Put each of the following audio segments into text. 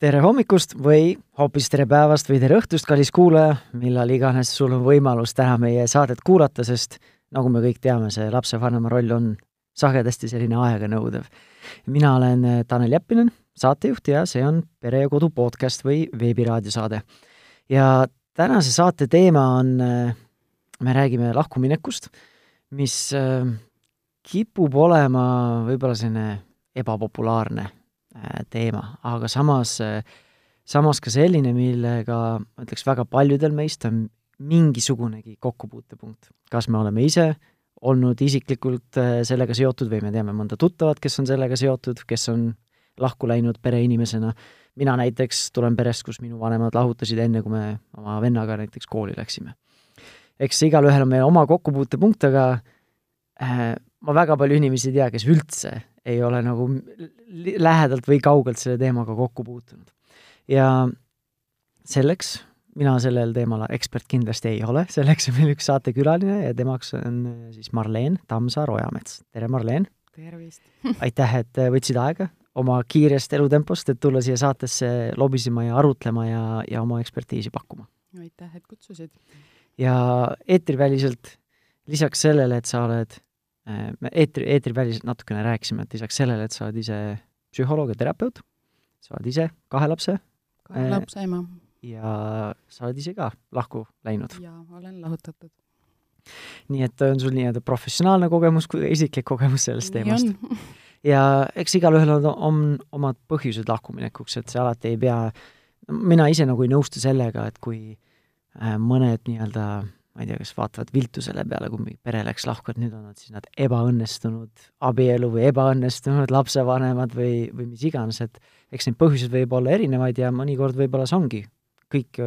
tere hommikust või hoopis tere päevast või tere õhtust, kallis kuulaja, millal iganes sul on võimalus täna meie saadet kuulata, sest nagu me kõik teame, see lapsevanema roll on sagedasti selline aeganõudev. mina olen eh, Tanel Jeppinen, saatejuht ja see on Pere ja Kodu podcast või veebiraadiosaade. ja tänase saate teema on, eh, me räägime lahkuminekust, mis eh, kipub olema võib-olla selline ebapopulaarne Äh, teema, aga samas, äh, samas ka selline, millega ma ütleks, väga paljudel meist on mingisugunegi kokkupuutepunkt. kas me oleme ise olnud isiklikult äh, sellega seotud või me teame mõnda tuttavat, kes on sellega seotud, kes on lahku läinud pereinimesena, mina näiteks tulen perest, kus minu vanemad lahutasid enne, kui me oma vennaga näiteks kooli läksime. eks igalühel on meie oma kokkupuutepunkt, aga äh, ma väga palju inimesi ei tea, kes üldse ei ole nagu lähedalt või kaugelt selle teemaga kokku puutunud. ja selleks, mina sellel teemal ekspert kindlasti ei ole, selleks on meil üks saatekülaline ja temaks on äh, siis Marleen Tammsaar-Ojamets. tere, Marleen! tervist! aitäh, et äh, võtsid aega oma kiirest elutempost, et tulla siia saatesse lobisema ja arutlema ja, ja oma ekspertiisi pakkuma. aitäh, et kutsusid! ja eetriväliselt lisaks sellele, et sa oled me eetri, eetriväliselt natukene rääkisime, et lisaks sellele, et sa oled ise psühholoog ja terapeut, sa oled ise kahe lapse kahe äh, lapse ema. ja sa oled ise ka lahku läinud. jaa, olen lahutatud. nii et on sul nii-öelda professionaalne kogemus kui isiklik kogemus sellest teemast. ja eks igalühel on, on omad põhjused lahkuminekuks, et see alati ei pea, mina ise nagu ei nõustu sellega, et kui äh, mõned nii-öelda ma ei tea, kas vaatavad viltu selle peale, kui pere läks lahku, et nüüd on nad siis nad ebaõnnestunud abielu või ebaõnnestunud lapsevanemad või, või mis iganes, et eks neid põhjuseid võib olla erinevaid ja mõnikord võib-olla see ongi kõik,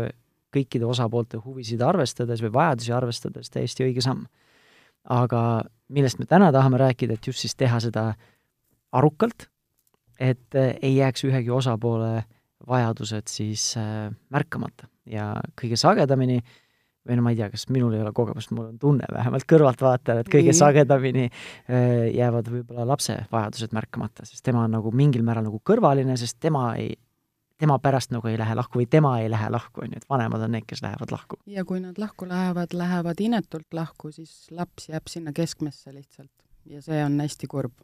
kõikide osapoolte huvisid arvestades või vajadusi arvestades täiesti õige samm. aga millest me täna tahame rääkida, et just siis teha seda arukalt, et ei jääks ühegi osapoole vajadused siis äh, märkamata ja kõige sagedamini äh, või no ma ei tea, kas minul ei ole kogemust, mul on tunne vähemalt kõrvaltvaatajal, et kõige Nii. sagedamini äh, jäävad võib-olla lapse vajadused märkamata, sest tema on nagu mingil määral nagu kõrvaline, sest tema ei, tema pärast nagu ei lähe lahku või tema ei lähe lahku, on ju, et vanemad on need, kes lähevad lahku. ja kui nad lahku lähevad, lähevad inetult lahku, siis laps jääb sinna keskmesse lihtsalt ja see on hästi kurb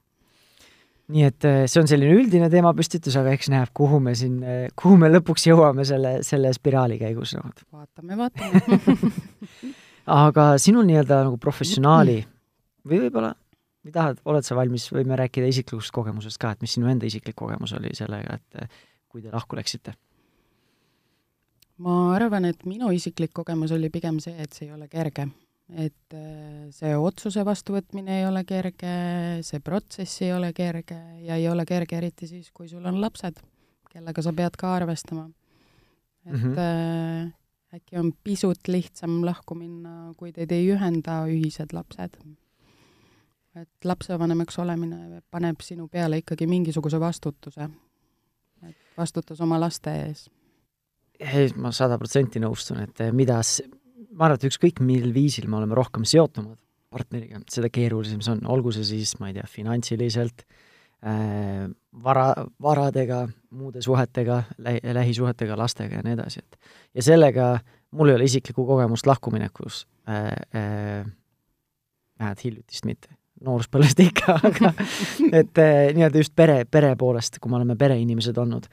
nii et äh, see on selline üldine teemapüstitus, aga eks näeb, kuhu me siin, äh, kuhu me lõpuks jõuame selle, selle spiraali käigus nagu. vaatame, vaatame aga sinul nii-öelda nagu professionaali või võib-olla, või tahad, oled sa valmis, võime rääkida isiklikust kogemusest ka, et mis sinu enda isiklik kogemus oli sellega, et äh, kui te lahku läksite? ma arvan, et minu isiklik kogemus oli pigem see, et see ei ole kerge et äh, see otsuse vastuvõtmine ei ole kerge, see protsess ei ole kerge ja ei ole kerge eriti siis, kui sul on lapsed, kellega sa pead ka arvestama. et mm -hmm. äkki on pisut lihtsam lahku minna, kui teid ei ühenda ühised lapsed. et lapsevanemaks olemine paneb sinu peale ikkagi mingisuguse vastutuse. et vastutus oma laste ees. ma sada protsenti nõustun, et mida ma arvan, et ükskõik mil viisil me oleme rohkem seotumad partneriga, seda keerulisem see on, olgu see siis, ma ei tea, finantsiliselt äh,, vara, varadega, muude suhetega, lähi, lähisuhetega, lastega ja nii edasi, et. Ja sellega mul ei ole isiklikku kogemust lahkuminekus äh,, äh, vähemalt hiljutist mitte, nooruspõlvest ikka, aga et äh, nii-öelda just pere, pere poolest, kui me oleme pereinimesed olnud.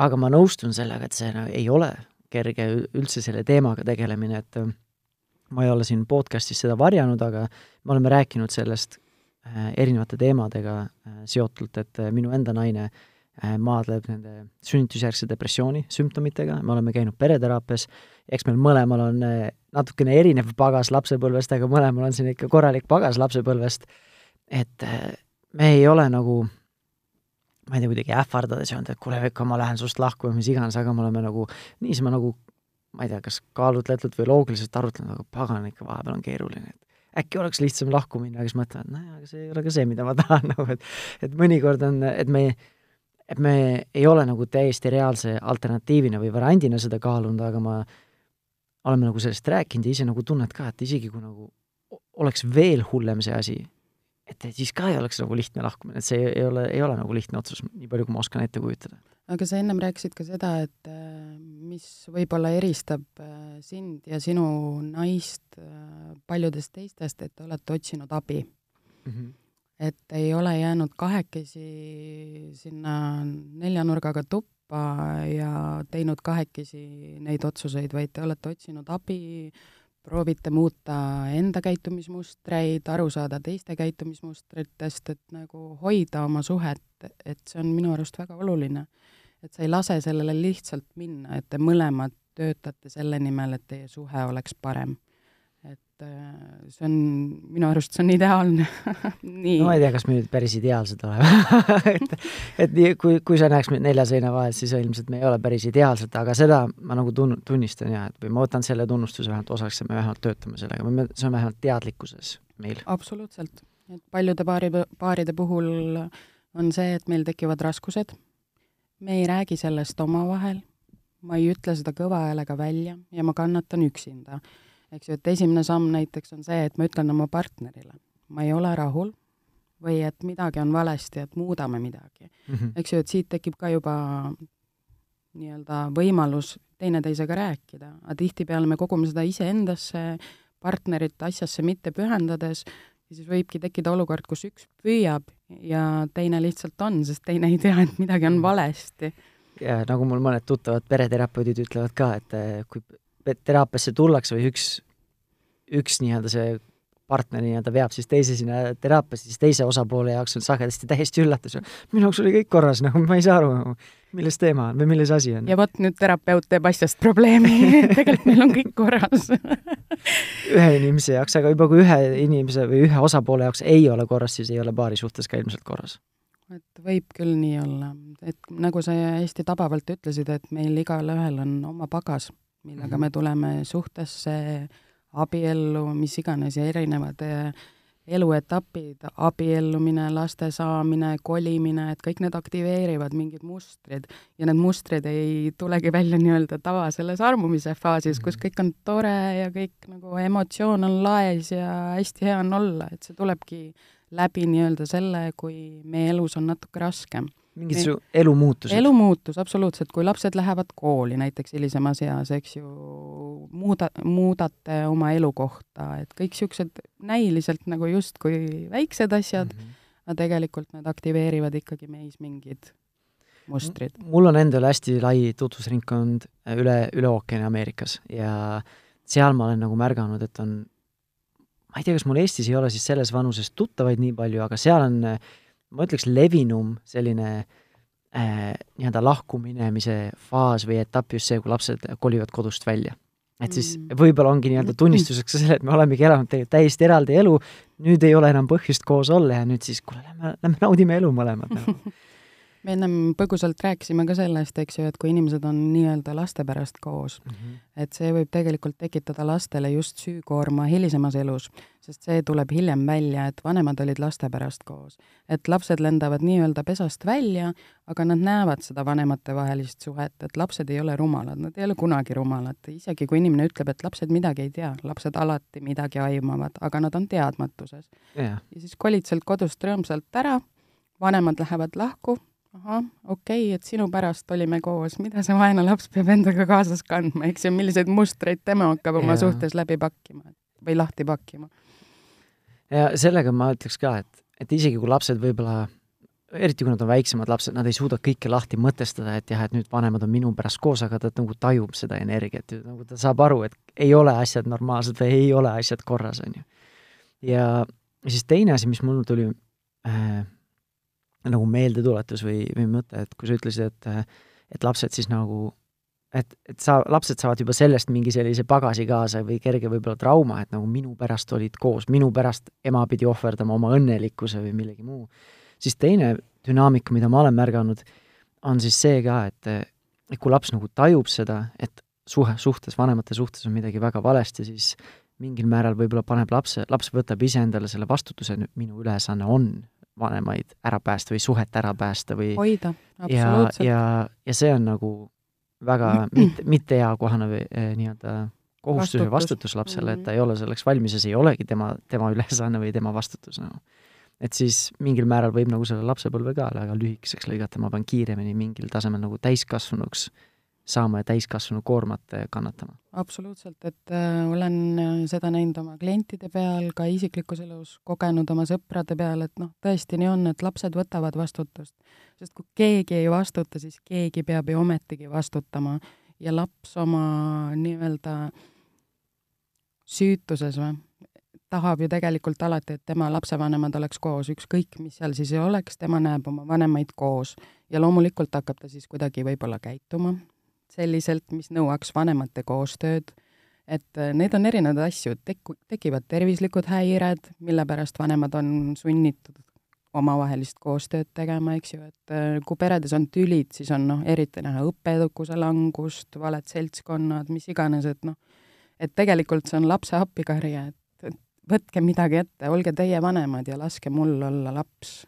aga ma nõustun sellega, et see no, ei ole kerge üldse selle teemaga tegelemine, et äh, ma ei ole siin podcastis seda varjanud, aga me oleme rääkinud sellest äh, erinevate teemadega äh, seotult, et minu enda naine maadleb nende sünnitusjärgse depressiooni sümptomitega, me oleme käinud pereteraapias, eks meil mõlemal on natukene erinev pagas lapsepõlvest, aga mõlemal on siin ikka korralik pagas lapsepõlvest, et me ei ole nagu ma ei tea, kuidagi ähvardades öelnud, et kuule, Veiko, ma lähen sinust lahku või mis iganes, aga me oleme nagu niisama nagu ma ei tea, kas kaalutletult või loogiliselt arutlenud, aga pagan, ikka vahepeal on keeruline, et äkki oleks lihtsam lahku minna, aga siis mõtlevad, nojah, aga see ei ole ka see, mida ma tahan nagu, et et mõnikord on, et me, et me ei ole nagu täiesti reaalse alternatiivina või variandina seda kaalunud, aga ma oleme nagu sellest rääkinud ja ise nagu tunned ka, et isegi kui nagu oleks veel hullem see asi, et siis ka ei oleks nagu lihtne lahkumine, et see ei ole, ei ole nagu lihtne otsus, nii palju, kui ma oskan ette kujutada aga sa ennem rääkisid ka seda, et äh, mis võib-olla eristab äh, sind ja sinu naist äh, paljudest teistest, et te olete otsinud abi mm. -hmm. et ei ole jäänud kahekesi sinna neljanurgaga tuppa ja teinud kahekesi neid otsuseid, vaid te olete otsinud abi, proovite muuta enda käitumismustreid, aru saada teiste käitumismustritest, et nagu hoida oma suhet, et see on minu arust väga oluline et sa ei lase sellele lihtsalt minna, et te mõlemad töötate selle nimel, et teie suhe oleks parem. Et äh, see on, minu arust see on ideaalne nii. no ma ei tea, kas me nüüd päris ideaalsed oleme et, et nii, kui, kui sa näeks meid nelja seina vahel, siis ilmselt me ei ole päris ideaalsed, aga seda ma nagu tun-, tunnistan jah, et või ma võtan selle tunnustuse vähemalt osaks ja me vähemalt töötame sellega, me, see on vähemalt teadlikkuses meil. absoluutselt, et paljude paari, paaride puhul on see, et meil tekivad raskused me ei räägi sellest omavahel, ma ei ütle seda kõva häälega välja ja ma kannatan üksinda. Eks ju, et esimene samm näiteks on see, et ma ütlen oma partnerile, ma ei ole rahul või et midagi on valesti, et muudame midagi mm. -hmm. eks ju, et siit tekib ka juba nii-öelda võimalus teineteisega rääkida, aga tihtipeale me kogume seda iseendasse, partnerit asjasse mitte pühendades ja siis võibki tekkida olukord, kus üks püüab ja teine lihtsalt on, sest teine ei tea, et midagi on valesti. ja nagu mul mõned tuttavad pereterapeudid ütlevad ka, et eh, kui teraapiasse tullakse või üks, üks nii-öelda see partner nii-öelda veab siis teise sinna teraapiasse, siis teise osapoole jaoks on sagedasti täiesti üllatus. minu jaoks oli kõik korras, nagu ma ei saa aru, nagu, milles teema on või milles asi on. ja vot nüüd terapeut teeb asjast probleemi tegelikult meil on kõik korras ühe inimese jaoks, aga juba kui ühe inimese või ühe osapoole jaoks ei ole korras, siis ei ole paari suhtes ka ilmselt korras. et võib küll nii olla, et nagu sa hästi tabavalt ütlesid, et meil igalühel on oma pagas, millega -hmm. me tuleme suhtesse abiellu, mis iganes ja erinevad eh, eluetapid, abiellumine, laste saamine, kolimine, et kõik need aktiveerivad mingid mustrid ja need mustrid ei tulegi välja nii-öelda tava selles armumise faasis, kus mhm. kõik on tore ja kõik nagu emotsioon on laes ja hästi hea on olla, et see tulebki läbi nii-öelda selle, kui meie elus on natuke raskem mingid su elumuutused? elumuutus, absoluutselt, kui lapsed lähevad kooli näiteks hilisemas eas, eks ju, muuda, muudate oma elukohta, et kõik niisugused näiliselt nagu justkui väiksed asjad mm, -hmm. aga tegelikult need aktiveerivad ikkagi meis mingid mustrid. mul on endal hästi lai tutvusringkond üle, üle ookeani Ameerikas ja seal ma olen nagu märganud, et on ma ei tea, kas mul Eestis ei ole siis selles vanuses tuttavaid nii palju, aga seal on äh, ma ütleks, levinum selline äh, nii-öelda lahkuminemise faas või etapp just see, kui lapsed kolivad kodust välja. et siis mm. võib-olla ongi nii-öelda tunnistuseks selle, et me olemegi elanud tegelikult täiesti eraldi elu, nüüd ei ole enam põhjust koos olla ja nüüd siis kuule, lähme, lähme naudime elu mõlemad nagu me ennem põgusalt rääkisime ka sellest, eks ju, et kui inimesed on nii-öelda laste pärast koos mm, -hmm. et see võib tegelikult tekitada lastele just süükoorma hilisemas elus, sest see tuleb hiljem välja, et vanemad olid laste pärast koos. et lapsed lendavad nii-öelda pesast välja, aga nad näevad seda vanematevahelist suhet, et lapsed ei ole rumalad, nad ei ole kunagi rumalad, isegi kui inimene ütleb, et lapsed midagi ei tea, lapsed alati midagi aimavad, aga nad on teadmatuses yeah.. ja siis kolid sealt kodust rõõmsalt ära, vanemad lähevad lahku, ahah, okei okay,, et sinu pärast olime koos, mida see vaene laps peab endaga kaasas kandma, eks ju, milliseid mustreid tema hakkab oma ja. suhtes läbi pakkima või lahti pakkima. ja sellega ma ütleks ka, et, et isegi kui lapsed võib-olla, eriti kui nad on väiksemad lapsed, nad ei suuda kõike lahti mõtestada, et jah, et nüüd vanemad on minu pärast koos, aga ta nagu tajub seda energiat, nagu ta saab aru, et ei ole asjad normaalsed või ei ole asjad korras, on ju. ja siis teine asi, mis mul tuli äh, nagu meeldetuletus või, või mõte, et kui sa ütlesid, et et lapsed siis nagu, et, et sa, lapsed saavad juba sellest mingi sellise pagasi kaasa või kerge võib-olla trauma, et nagu minu pärast olid koos, minu pärast ema pidi ohverdama oma õnnelikkuse või millegi muu, siis teine dünaamika, mida ma olen märganud, on siis see ka, et, et kui laps nagu tajub seda, et suhe, suhtes, vanemate suhtes on midagi väga valesti, siis mingil määral võib-olla paneb lapse, laps võtab ise endale selle vastutuse, nüüd minu ülesanne on vanemaid ära päästa või suhet ära päästa või hoida, absoluutselt. ja, ja, ja see on nagu väga mitte, mitte eakohane või eh, nii-öelda kohustus või vastutus lapsele, et ta ei ole selleks valmis ja see ei olegi tema, tema ülesanne või tema vastutus nagu. et siis mingil määral võib nagu selle lapsepõlve ka väga lühikeseks lõigata, ma pean kiiremini mingil tasemel nagu täiskasvanuks saama ja täiskasvanu koormat kannatama. absoluutselt, et äh, olen äh, seda näinud oma klientide peal, ka isiklikus elus kogenud oma sõprade peal, et noh, tõesti nii on, et lapsed võtavad vastutust. sest kui keegi ei vastuta, siis keegi peab ju ometigi vastutama ja laps oma nii-öelda süütuses või, tahab ju tegelikult alati, et tema lapsevanemad oleks koos, ükskõik mis seal siis ei oleks, tema näeb oma vanemaid koos ja loomulikult hakkab ta siis kuidagi võib-olla käituma selliselt, mis nõuaks vanemate koostööd, et äh, need on erinevaid asju, tek-, tekivad tervislikud häired, mille pärast vanemad on sunnitud omavahelist koostööd tegema, eks ju, et äh, kui peredes on tülid, siis on noh, eriti näha õppeedukuse langust, valed seltskonnad, mis iganes, et noh, et tegelikult see on lapse appikarje, et, et võtke midagi ette, olge teie vanemad ja laske mul olla laps.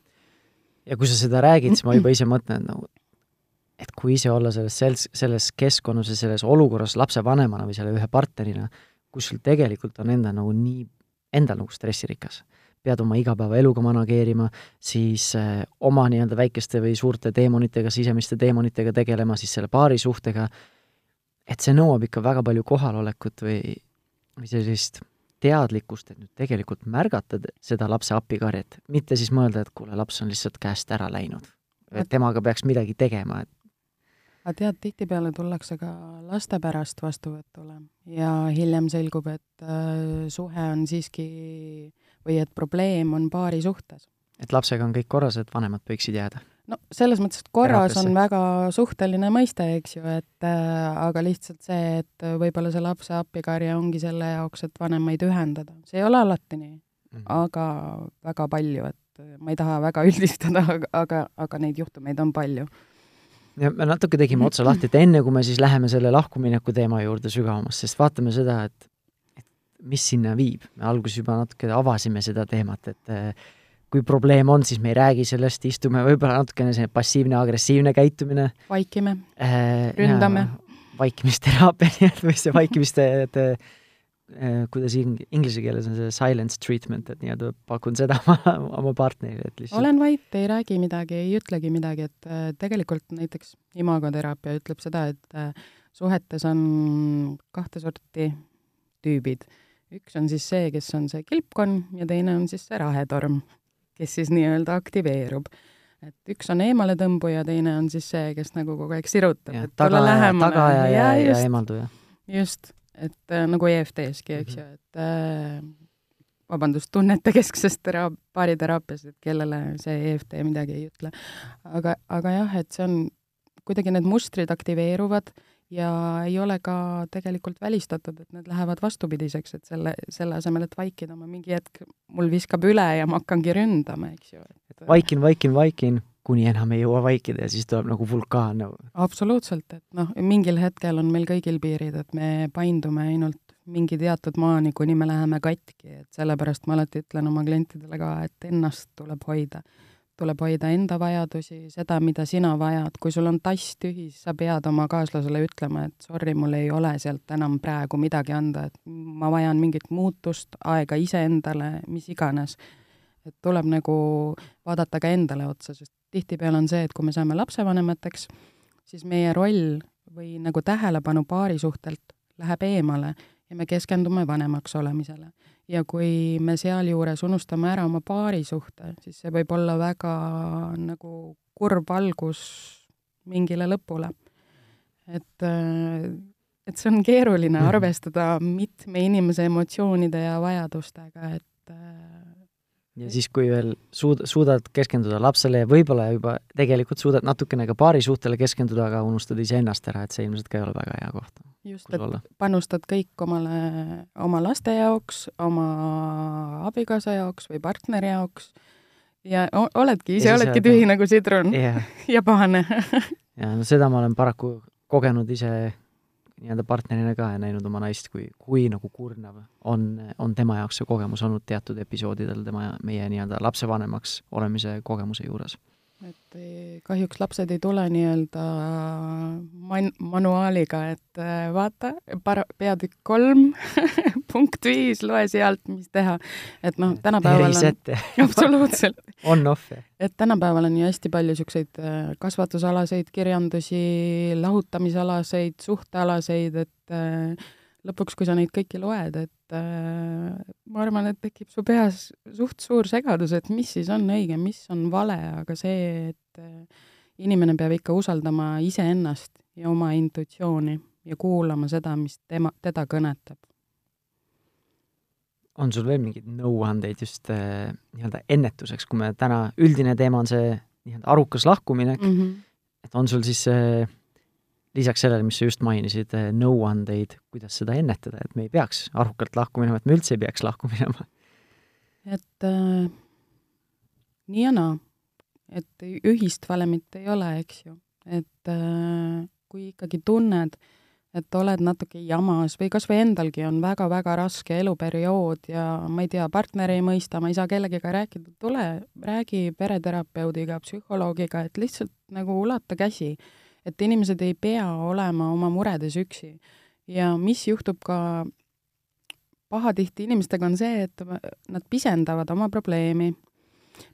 ja kui sa seda räägid, siis ma juba ise mõtlen, nagu et kui ise olla selles sels-, selles keskkonnas ja selles olukorras lapsevanemana või selle ühe partnerina, kus sul tegelikult on enda nagu nii, endal nagu stressirikas, pead oma igapäevaeluga manageerima, siis äh, oma nii-öelda väikeste või suurte teemonitega, sisemiste teemonitega tegelema, siis selle paarisuhtega, et see nõuab ikka väga palju kohalolekut või, või sellist teadlikkust, et nüüd tegelikult märgata seda lapse appikarjet, mitte siis mõelda, et kuule, laps on lihtsalt käest ära läinud. et temaga peaks midagi tegema, et aga tead, tihtipeale tullakse ka laste pärast vastuvõtule ja hiljem selgub, et äh, suhe on siiski või et probleem on paari suhtes. et lapsega on kõik korras, et vanemad võiksid jääda? no selles mõttes, et korras on väga suhteline mõiste, eks ju, et äh, aga lihtsalt see, et võib-olla see lapse appikarje ongi selle jaoks, et vanemaid ühendada. see ei ole alati nii mm, -hmm. aga väga palju, et ma ei taha väga üldistada, aga, aga, aga neid juhtumeid on palju ja me natuke tegime otsa lahti, et enne kui me siis läheme selle lahkumineku teema juurde sügavamalt, sest vaatame seda, et, et mis sinna viib. me alguses juba natuke avasime seda teemat, et eh, kui probleem on, siis me ei räägi sellest, istume võib-olla natukene selline passiivne-agressiivne käitumine. vaikime äh,, ründame. vaikimisteraapia nii-öelda või see vaikimiste, et Äh, kuidas ing-, inglise keeles on see silence treatment, et nii-öelda pakun seda oma, oma partnerile, et lihtsalt olen vait, ei räägi midagi, ei ütlegi midagi, et äh, tegelikult näiteks imagoteraapia ütleb seda, et äh, suhetes on kahte sorti tüübid. üks on siis see, kes on see kilpkonn ja teine on siis see rahetorm, kes siis nii-öelda aktiveerub et üks on eemaletõmbuja, teine on siis see, kes nagu kogu aeg sirutab, et taga, taga ja, ja, ja, ja eemalduja. just, et äh, nagu EFT-ski, eks ju mm -hmm., et äh, vabandust, tunnetekesksest tera-, baariteraapiast, et kellele see EFT midagi ei ütle. aga, aga jah, et see on, kuidagi need mustrid aktiveeruvad ja ei ole ka tegelikult välistatud, et need lähevad vastupidiseks, et selle, selle asemel, et vaikida, ma mingi hetk, mul viskab üle ja ma hakkangi ründama, eks ju. et vaikin, vaikin, vaikin kuni enam ei jõua vaikida ja siis tuleb nagu vulkaan nagu. absoluutselt, et noh, mingil hetkel on meil kõigil piirid, et me paindume ainult mingi teatud maani, kuni me läheme katki, et sellepärast ma alati ütlen oma klientidele ka, et ennast tuleb hoida. tuleb hoida enda vajadusi, seda, mida sina vajad, kui sul on tass tühi, siis sa pead oma kaaslasele ütlema, et sorry, mul ei ole sealt enam praegu midagi anda, et ma vajan mingit muutust, aega iseendale, mis iganes et tuleb nagu vaadata ka endale otsa, sest tihtipeale on see, et kui me saame lapsevanemateks, siis meie roll või nagu tähelepanu paari suhtelt läheb eemale ja me keskendume vanemaks olemisele. ja kui me sealjuures unustame ära oma paarisuhte, siis see võib olla väga nagu kurb algus mingile lõpule. et, et see on keeruline mhm. arvestada mitme inimese emotsioonide ja vajadustega, et ja siis, kui veel suud-, suudad keskenduda lapsele ja võib-olla juba tegelikult suudad natukene ka paarisuhtele keskenduda, aga unustad iseennast ära, et see ilmselt ka ei ole väga hea koht. just, et olla. panustad kõik omale, oma laste jaoks, oma abikaasa jaoks või partneri jaoks ja oledki, ise oledki tühi nagu sidrun yeah. ja pahane ja no seda ma olen paraku kogenud ise nii-öelda partnerina ka ja näinud oma naist, kui, kui nagu kurnav on, on tema jaoks see kogemus olnud teatud episoodidel tema, meie nii-öelda lapsevanemaks olemise kogemuse juures et ei, kahjuks lapsed ei tule nii-öelda man-, manuaaliga, et äh, vaata, para-, peatükk kolm punkt viis, loe sealt, mis teha. et noh, tänapäeval on absoluutselt on-off. et tänapäeval on ju hästi palju niisuguseid äh, kasvatusalaseid kirjandusi, lahutamisalaseid, suhtealaseid, et äh, lõpuks, kui sa neid kõiki loed, et äh, ma arvan, et tekib su peas suht suur segadus, et mis siis on õige, mis on vale, aga see, et äh, inimene peab ikka usaldama iseennast ja oma intuitsiooni ja kuulama seda, mis tema, teda kõnetab. on sul veel mingeid nõuandeid just äh, nii-öelda ennetuseks, kui me täna, üldine teema on see nii-öelda arukas lahkuminek mm, -hmm. et on sul siis äh, lisaks sellele, mis sa just mainisid, eh, nõuandeid, kuidas seda ennetada, et me ei peaks arukalt lahku minema, et me üldse ei peaks lahku minema? et äh, nii ja naa. et ühist valemit ei ole, eks ju. et äh, kui ikkagi tunned, et oled natuke jamas või kas või endalgi on väga-väga raske eluperiood ja ma ei tea, partner ei mõista, ma ei saa kellegagi rääkida, tule räägi pereterapeudiga, psühholoogiga, et lihtsalt nagu ulata käsi et inimesed ei pea olema oma muredes üksi. ja mis juhtub ka pahatihti inimestega, on see, et nad pisendavad oma probleemi,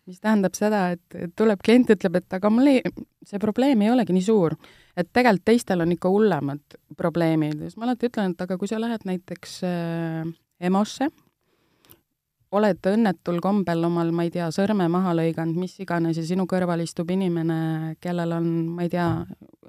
mis tähendab seda, et tuleb klient, ütleb, et aga mul ei, see probleem ei olegi nii suur. et tegelikult teistel on ikka hullemad probleemid siis ma alati ütlen, et aga kui sa lähed näiteks äh, EMO-sse, oled õnnetul kombel omal, ma ei tea, sõrme maha lõiganud, mis iganes, ja sinu kõrval istub inimene, kellel on, ma ei tea,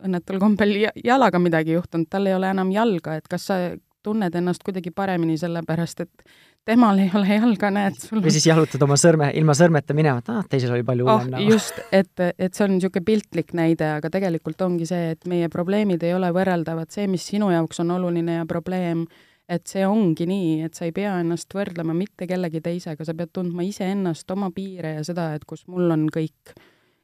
õnnetul kombel jalaga midagi juhtunud, tal ei ole enam jalga, et kas sa tunned ennast kuidagi paremini, sellepärast et temal ei ole jalga, näed sul või siis jalutad oma sõrme, ilma sõrmeta minema, et ah, teisel oli palju hullem oh, just, et, et see on niisugune piltlik näide, aga tegelikult ongi see, et meie probleemid ei ole võrreldavad, see, mis sinu jaoks on oluline ja probleem, et see ongi nii, et sa ei pea ennast võrdlema mitte kellegi teisega, sa pead tundma iseennast, oma piire ja seda, et kus mul on kõik.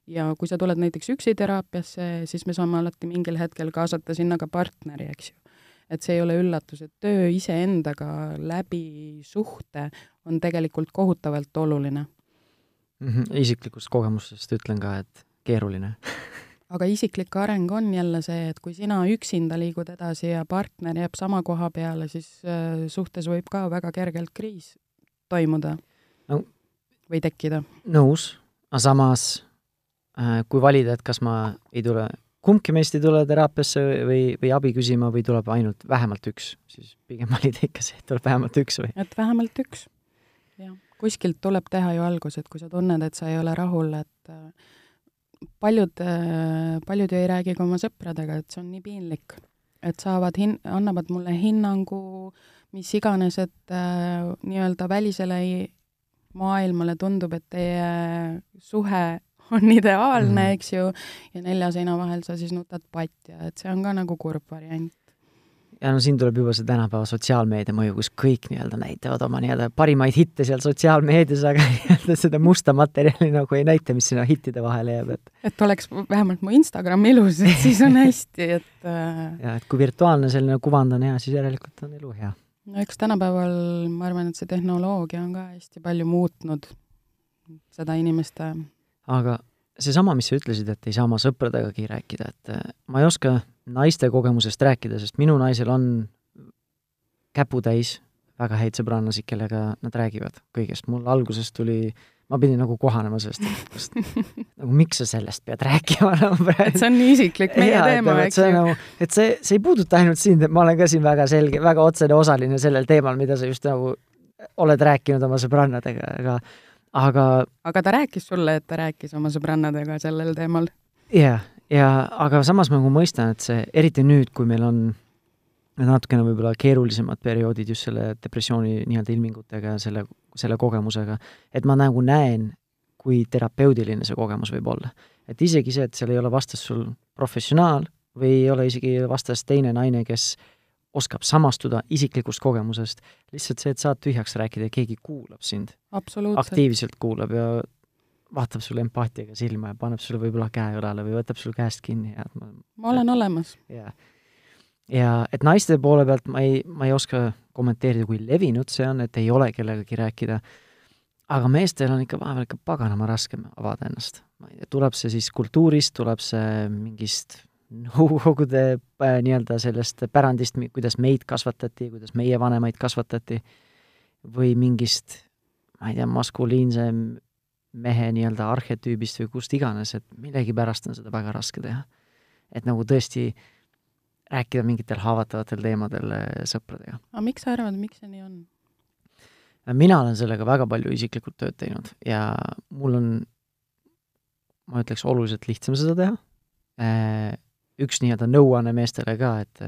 ja kui sa tuled näiteks üksi teraapiasse, siis me saame alati mingil hetkel kaasata sinna ka partneri, eks ju. et see ei ole üllatus, et töö iseendaga läbi suhte on tegelikult kohutavalt oluline mm. -hmm. isiklikust kogemusest ütlen ka, et keeruline aga isiklik areng on jälle see, et kui sina üksinda liigud edasi ja partner jääb sama koha peale, siis äh, suhtes võib ka väga kergelt kriis toimuda no, või tekkida. nõus, aga samas äh, kui valida, et kas ma ei tule, kumbki meist ei tule teraapiasse või, või abi küsima või tuleb ainult vähemalt üks, siis pigem valida ikka see, et tuleb vähemalt üks või? et vähemalt üks, jah. kuskilt tuleb teha ju algus, et kui sa tunned, et sa ei ole rahul, et äh, paljud, äh, paljud ju ei räägi ka oma sõpradega, et see on nii piinlik. et saavad hin-, annavad mulle hinnangu, mis iganes, et äh, nii-öelda välisele maailmale tundub, et teie suhe on ideaalne mm, -hmm. eks ju, ja nelja seina vahel sa siis nutad patja, et see on ka nagu kurb variant ja no siin tuleb juba see tänapäeva sotsiaalmeedia mõju, kus kõik nii-öelda näitavad oma nii-öelda parimaid hitte seal sotsiaalmeedias, aga nii-öelda seda musta materjali nagu ei näita, mis sinna hittide vahele jääb, et et oleks vähemalt mu Instagram ilus, et siis on hästi, et äh, ja et kui virtuaalne selline kuvand on hea, siis järelikult on elu hea. no eks tänapäeval ma arvan, et see tehnoloogia on ka hästi palju muutnud seda inimeste aga seesama, mis sa ütlesid, et ei saa oma sõpradegagi rääkida, et äh, ma ei oska naiste kogemusest rääkida, sest minu naisel on käputäis väga häid sõbrannasi, kellega nad räägivad kõigest. mul alguses tuli, ma pidin nagu kohanema sellest, et nagu miks sa sellest pead rääkima nagu praegu. et see on nii isiklik meie ja, teema, eks ju. Nagu, et see, see ei puuduta ainult sind, et ma olen ka siin väga selge, väga otsene osaline sellel teemal, mida sa just nagu oled rääkinud oma sõbrannadega, aga aga aga ta rääkis sulle, et ta rääkis oma sõbrannadega sellel teemal? jah yeah ja aga samas ma nagu mõistan, et see, eriti nüüd, kui meil on natukene võib-olla keerulisemad perioodid just selle depressiooni nii-öelda ilmingutega ja selle, selle kogemusega, et ma nagu näen, kui terapeudiline see kogemus võib olla. et isegi see, et seal ei ole vastas sul professionaal või ei ole isegi vastas teine naine, kes oskab samastuda isiklikust kogemusest, lihtsalt see, et saad tühjaks rääkida ja keegi kuulab sind. aktiivselt kuulab ja vaatab sulle empaatiaga silma ja paneb sulle võib-olla käe õlale või võtab sul käest kinni ja et ma ma olen olemas. jah. ja et naiste poole pealt ma ei, ma ei oska kommenteerida, kui levinud see on, et ei ole kellegagi rääkida, aga meestel on ikka vahepeal ikka paganama raskem avada ennast. ma ei tea, tuleb see siis kultuurist, tuleb see mingist Nõukogude äh, nii-öelda sellest pärandist, kuidas meid kasvatati, kuidas meie vanemaid kasvatati, või mingist, ma ei tea, maskuliinse mehe nii-öelda arhetüübist või kust iganes, et millegipärast on seda väga raske teha. et nagu tõesti rääkida mingitel haavatavatel teemadel äh, sõpradega. aga miks sa arvad, miks see nii on? mina olen sellega väga palju isiklikult tööd teinud ja mul on, ma ütleks, oluliselt lihtsam seda teha. Äh, üks nii-öelda nõuanne meestele ka, et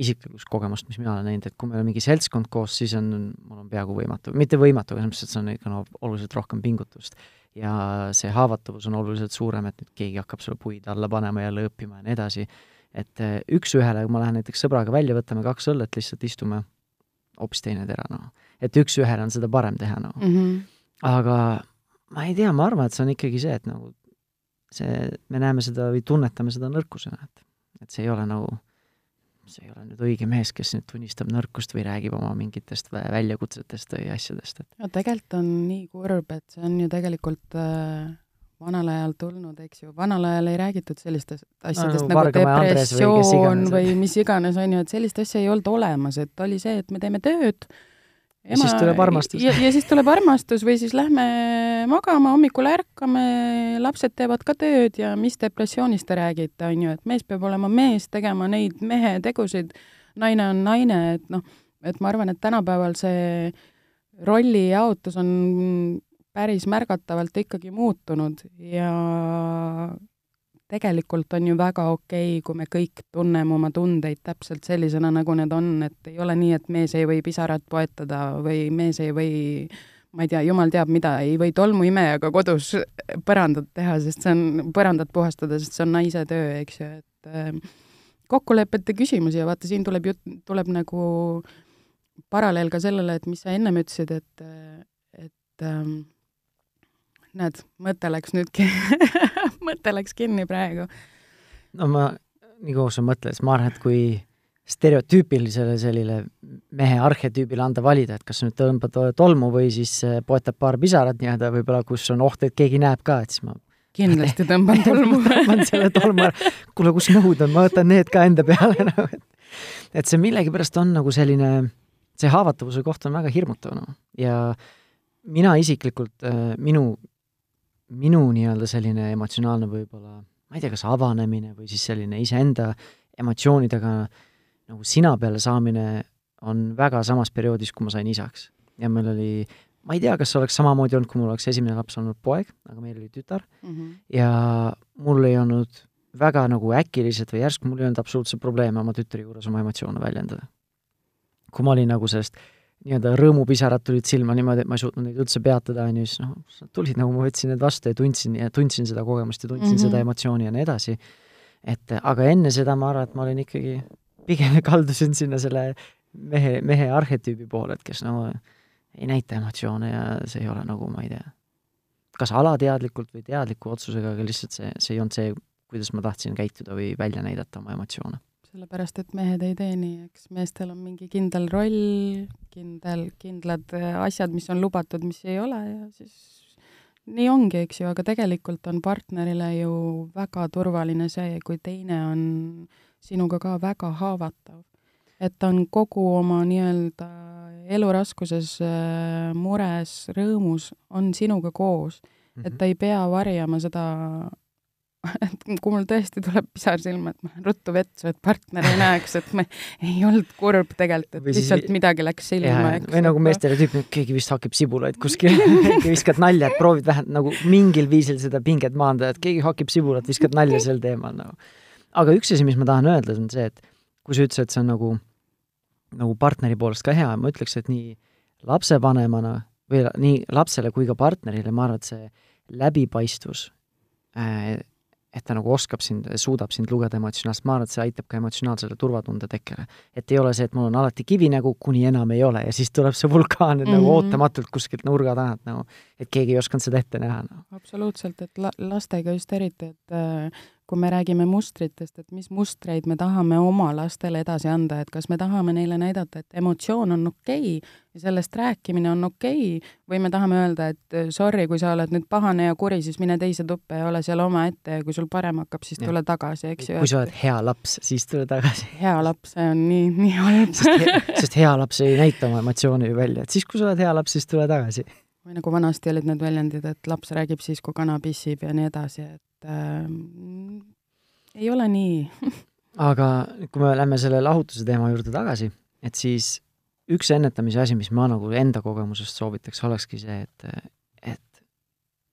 isiklikust kogemust, mis mina olen näinud, et kui meil on mingi seltskond koos, siis on, mul on peaaegu võimatu, mitte võimatu, aga selles mõttes, et see on ikka no oluliselt rohkem pingutust. Ja see haavatavus on oluliselt suurem, et nüüd keegi hakkab sulle puid alla panema ja lõõpima ja nii edasi. et äh, üks-ühele, kui ma lähen näiteks sõbraga välja, võtame kaks õllet, lihtsalt istume, hoopis teine tera, noh. et üks-ühele on seda parem teha, noh mm. -hmm. aga ma ei tea, ma arvan, et see on ikkagi see, et nagu see, me näeme seda või tunnetame seda nõrkusena, et, et see ei ole nagu see ei ole nüüd õige mees, kes nüüd tunnistab nõrkust või räägib oma mingitest väljakutsetest või asjadest, et no tegelikult on nii kurb, et see on ju tegelikult äh, vanal ajal tulnud, eks ju, vanal ajal ei räägitud sellistest asjadest no, nagu depressioon või, või mis iganes, on ju, et sellist asja ei olnud olemas, et oli see, et me teeme tööd äh,, ja ema, siis tuleb armastus. ja, ja siis tuleb armastus või siis lähme magama, hommikul ärkame, lapsed teevad ka tööd ja mis depressioonist te räägite, on ju, et mees peab olema mees, tegema neid mehe tegusid, naine on naine, et noh, et ma arvan, et tänapäeval see rollijaotus on päris märgatavalt ikkagi muutunud ja tegelikult on ju väga okei okay,, kui me kõik tunneme oma tundeid täpselt sellisena, nagu need on, et ei ole nii, et mees ei või pisarat poetada või mees ei või ma ei tea, jumal teab mida, ei või tolmuimejaga kodus põrandat teha, sest see on, põrandat puhastada, sest see on naise töö, eks ju, et äh, kokkulepete küsimus ja vaata, siin tuleb jutt, tuleb nagu paralleel ka sellele, et mis sa ennem ütlesid, et, et ähm, näed, mõte läks nüüd mõte läks kinni praegu. no ma, nii kaua sa mõtled, siis ma arvan, et kui stereotüüpilisele sellele mehe arhetüübile anda valida, et kas nüüd tõmbad tolmu või siis äh, poetab paar pisarat nii-öelda võib-olla, kus on oht, et keegi näeb ka, et siis ma kindlasti tõmban tolmu tõmban selle tolmu ära. kuule, kus nõud on, ma võtan need ka enda peale nagu, et et see millegipärast on nagu selline, see haavatavuse koht on väga hirmutav, noh. ja mina isiklikult, äh, minu minu nii-öelda selline emotsionaalne võib-olla, ma ei tea, kas avanemine või siis selline iseenda emotsioonidega nagu sina peale saamine on väga samas perioodis, kui ma sain isaks. ja meil oli, ma ei tea, kas oleks samamoodi olnud, kui mul oleks esimene laps olnud poeg, aga meil oli tütar mm, -hmm. ja mul ei olnud väga nagu äkiliselt või järsku, mul ei olnud absoluutselt probleeme oma tütre juures oma emotsioone väljendada. kui ma olin nagu sellest nii-öelda rõõmupisarad tulid silma niimoodi, et ma ei suutnud neid üldse peatada, on ju, siis noh, tulid nagu ma võtsin need vastu ja tundsin ja tundsin seda kogemust ja tundsin mm -hmm. seda emotsiooni ja nii edasi. et aga enne seda ma arvan, et ma olin ikkagi, pigem kaldusin sinna selle mehe, mehe arhetüübi poole, et kes nagu ei näita emotsioone ja see ei ole nagu, ma ei tea, kas alateadlikult või teadliku otsusega, aga lihtsalt see, see ei olnud see, kuidas ma tahtsin käituda või välja näidata oma emotsioone sellepärast, et mehed ei tee nii, eks meestel on mingi kindel roll, kindel, kindlad äh, asjad, mis on lubatud, mis ei ole ja siis nii ongi, eks ju, aga tegelikult on partnerile ju väga turvaline see, kui teine on sinuga ka väga haavatav. et ta on kogu oma nii-öelda elu raskuses, äh, mures, rõõmus, on sinuga koos mm. -hmm. et ta ei pea varjama seda et kui mul tõesti tuleb pisar silma, et ma lähen ruttu vetsu, et partner ei näeks, et ma ei olnud kurb tegelikult, et lihtsalt siis, midagi läks silma, või nagu meestele tüüp, et keegi vist hakib sibulaid kuskil viskad nalja, et proovid vähemalt nagu mingil viisil seda pinget maandada, et keegi hakib sibulat, viskad nalja sel teemal nagu. aga üks asi, mis ma tahan öelda, on see, et kui sa ütlesid, et see on nagu, nagu partneri poolest ka hea, ma ütleks, et nii lapsevanemana või nii lapsele kui ka partnerile, ma arvan, et see läbipaistvus äh, et ta nagu oskab sind, suudab sind lugeda emotsionaalselt, ma arvan, et see aitab ka emotsionaalsele turvatunde tekkele. et ei ole see, et mul on alati kivinägu, kuni enam ei ole ja siis tuleb see vulkaan mm -hmm. nagu mhm. ootamatult kuskilt nurga tagant nagu, et keegi ei osanud seda ette näha no.. absoluutselt, et la-, lastega just eriti, et äh, kui me räägime mustritest, et mis mustreid me tahame oma lastele edasi anda, et kas me tahame neile näidata, et emotsioon on okei okay ja sellest rääkimine on okei okay, või me tahame öelda, et äh, sorry, kui sa oled nüüd pahane ja kuri, siis mine teise tuppa ja ole seal omaette ja kui sul parem hakkab, siis tule tagasi, eks ju. kui sa oled hea laps, siis tule tagasi. hea laps, see on nii, nii halb sest, hea laps ei näita oma emotsioone ju välja, et siis, kui sa oled hea laps, siis tule tagasi. Või nagu vanasti olid need väljendid, et laps räägib siis, kui kana pissib ja nii edasi, et äh, ei ole nii aga kui me lähme selle lahutuse teema juurde tagasi, et siis üks ennetamise asi, mis ma nagu enda kogemusest soovitaks, olekski see, et, et,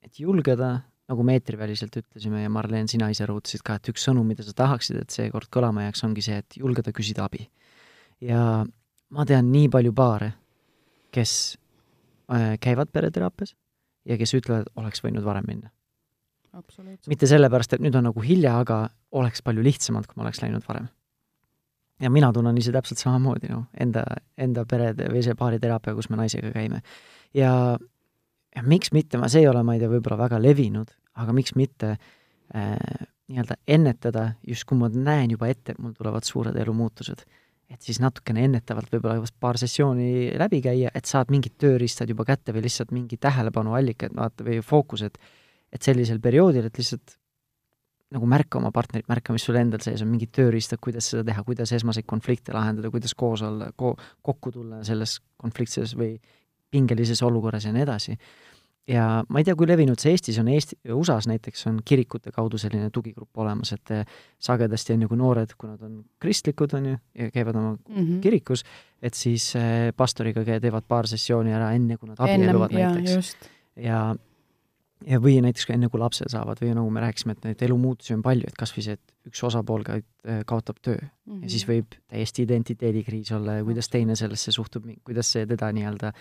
et julgeda, nagu me eetriväliselt ütlesime ja Marleen, sina ise rõhutasid ka, et üks sõnum, mida sa tahaksid, et seekord kõlama jääks, ongi see, et julgeda küsida abi. ja ma tean nii palju paare, kes käivad pereteraapias ja kes ütlevad, oleks võinud varem minna mitte sellepärast, et nüüd on nagu hilja, aga oleks palju lihtsamalt, kui ma oleks läinud varem. ja mina tunnen ise täpselt samamoodi, noh, enda, enda perede või see baariteraapia, kus me naisega käime. ja, ja miks mitte, ma, see ei ole, ma ei tea, võib-olla väga levinud, aga miks mitte äh, nii-öelda ennetada, just kui ma näen juba ette, et mul tulevad suured elumuutused, et siis natukene ennetavalt võib-olla paar sessiooni läbi käia, et saad mingid tööriistad juba kätte või lihtsalt mingi tähelepanuallikad, vaata, või fookused et sellisel perioodil, et lihtsalt nagu märka oma partnerit, märka, mis sul endal sees on, mingid tööriistad, kuidas seda teha, kuidas esmaseid konflikte lahendada, kuidas koos olla ko,, kokku tulla selles konfliktses või pingelises olukorras ja nii edasi. Ja ma ei tea, kui levinud see Eestis on, Eesti, USA-s näiteks on kirikute kaudu selline tugigrupp olemas, et eh, sagedasti on ju, kui noored, kui nad on kristlikud, on ju, ja käivad oma mm -hmm. kirikus, et siis eh, pastoriga teevad paar sessiooni ära, enne kui nad abielluvad näiteks. ja ja või näiteks ka enne, kui lapse saavad või nagu me rääkisime, et neid elumuutusi on palju, et kas või see, et üks osapool ka äh, kaotab töö mm -hmm. ja siis mhm. võib täiesti identiteedikriis olla ja kuidas teine sellesse suhtub, kuidas see teda nii-öelda,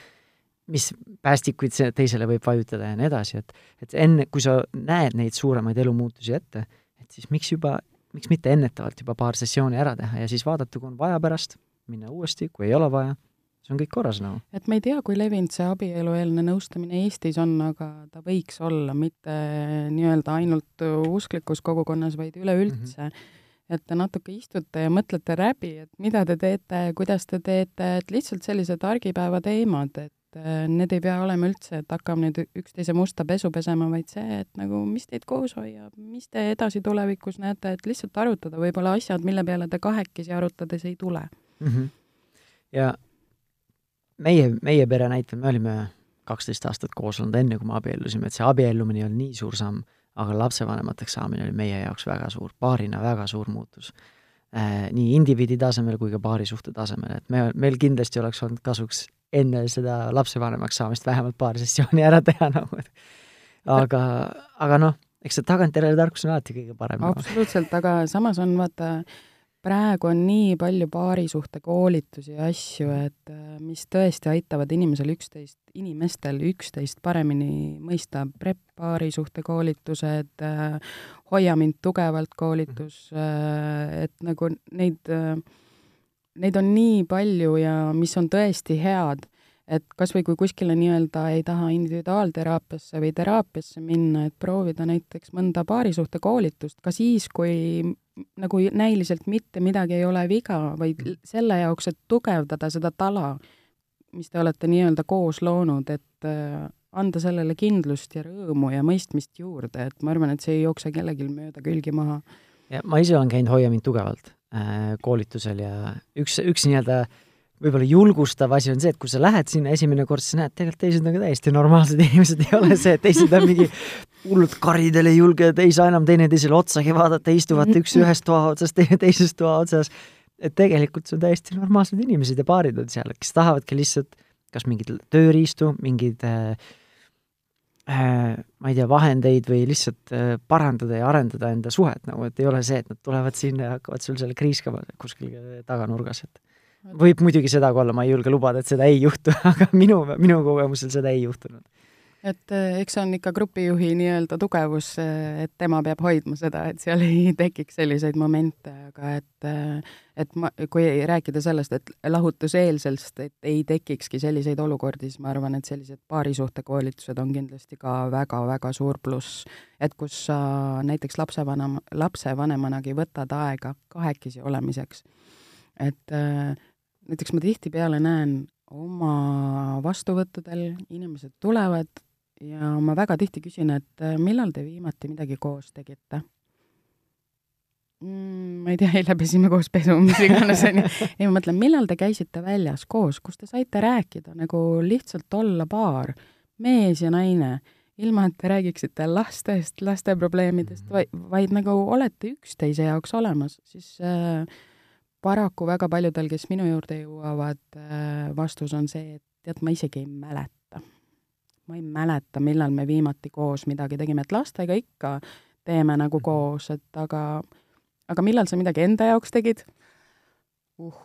mis päästikuid teisele võib vajutada ja nii edasi, et et enne, kui sa näed neid suuremaid elumuutusi ette, et siis miks juba, miks mitte ennetavalt juba paar sessiooni ära teha ja siis vaadata, kui on vaja pärast, minna uuesti, kui ei ole vaja see on kõik korras nagu. et me ei tea, kui levinud see abielueelne nõustamine Eestis on, aga ta võiks olla mitte nii-öelda ainult usklikus kogukonnas, vaid üleüldse mm. -hmm et te natuke istute ja mõtlete läbi, et mida te teete, kuidas te teete, et lihtsalt sellised argipäeva teemad, et äh, need ei pea olema üldse, et hakkame nüüd üksteise musta pesu pesema, vaid see, et nagu mis teid koos hoiab, mis te edasi tulevikus näete, et lihtsalt arutada võib-olla asjad, mille peale te kahekesi arutades ei tule mm. -hmm. ja meie, meie pere näitel me olime kaksteist aastat koos olnud, enne kui me abiellusime, et see abiellumine ei olnud nii suur samm, aga lapsevanemateks saamine oli meie jaoks väga suur, paarina väga suur muutus äh,. nii indiviidi tasemel kui ka paarisuhte tasemel, et me, meil kindlasti oleks olnud kasuks enne seda lapsevanemaks saamist vähemalt paar sessiooni ära teha nagu, et aga, aga noh, eks see tagantjärele tarkus on alati kõige parem. absoluutselt, aga samas on vaata äh, praegu on nii palju paarisuhte koolitusi ja asju, et äh, mis tõesti aitavad inimesel üksteist, inimestel üksteist paremini mõista, prep paarisuhte koolitused, äh, Hoia mind tugevalt koolitus, äh, et nagu neid, neid on nii palju ja mis on tõesti head et kas või kui kuskile nii-öelda ei taha individuaalteraapiasse või teraapiasse minna, et proovida näiteks mõnda paarisuhte koolitust ka siis, kui nagu näiliselt mitte midagi ei ole viga, vaid selle jaoks, et tugevdada seda tala, mis te olete nii-öelda koos loonud, et äh, anda sellele kindlust ja rõõmu ja mõistmist juurde, et ma arvan, et see ei jookse kellelgi mööda külgi maha. ja ma ise olen käinud Hoia mind tugevalt koolitusel ja üks, üks nii-öelda äh, võib-olla julgustav asi on see, et kui sa lähed sinna esimene kord, siis näed, tegelikult teised on ka täiesti normaalsed inimesed, ei ole see, et teised on mingi hullud karidel, ei julge, ei saa enam teineteisele otsagi vaadata, istuvad üks ühes toa otsas, teine teises toa otsas. et tegelikult see on täiesti normaalsed inimesed ja paarid on seal, kes tahavadki lihtsalt kas mingeid tööriistu, mingeid äh, äh, ma ei tea, vahendeid või lihtsalt äh, parandada ja arendada enda suhet nagu, et ei ole see, et nad tulevad sinna ja hakkavad sul seal kriiskama kuskil taganurgas, et võib muidugi seda ka olla, ma ei julge lubada, et seda ei juhtu, aga minu, minu kogemusel seda ei juhtunud. Et eh, eks see on ikka grupijuhi nii-öelda tugevus, eh, et tema peab hoidma seda, et seal ei tekiks selliseid momente, aga et eh, et ma, kui rääkida sellest, et lahutuseelsest, et ei tekikski selliseid olukordi, siis ma arvan, et sellised paarisuhtekoolitused on kindlasti ka väga-väga suur pluss. et kus sa näiteks lapsevanem, lapsevanemanagi võtad aega kahekesi olemiseks. et näiteks ma tihtipeale näen oma vastuvõttudel, inimesed tulevad ja ma väga tihti küsin, et äh, millal te viimati midagi koos tegite mm,? ma ei tea, eile pesime koos pesu, mis iganes, onju. ei, ma mõtlen, millal te käisite väljas koos, kus te saite rääkida, nagu lihtsalt olla paar, mees ja naine, ilma et te räägiksite lastest, laste probleemidest, vaid, vaid nagu olete üksteise jaoks olemas, siis äh, paraku väga paljudel, kes minu juurde jõuavad äh,, vastus on see, et tead, ma isegi ei mäleta ma ei mäleta, millal me viimati koos midagi tegime, et lastega ikka teeme nagu mhm. koos, et aga, aga millal sa midagi enda jaoks tegid? uh,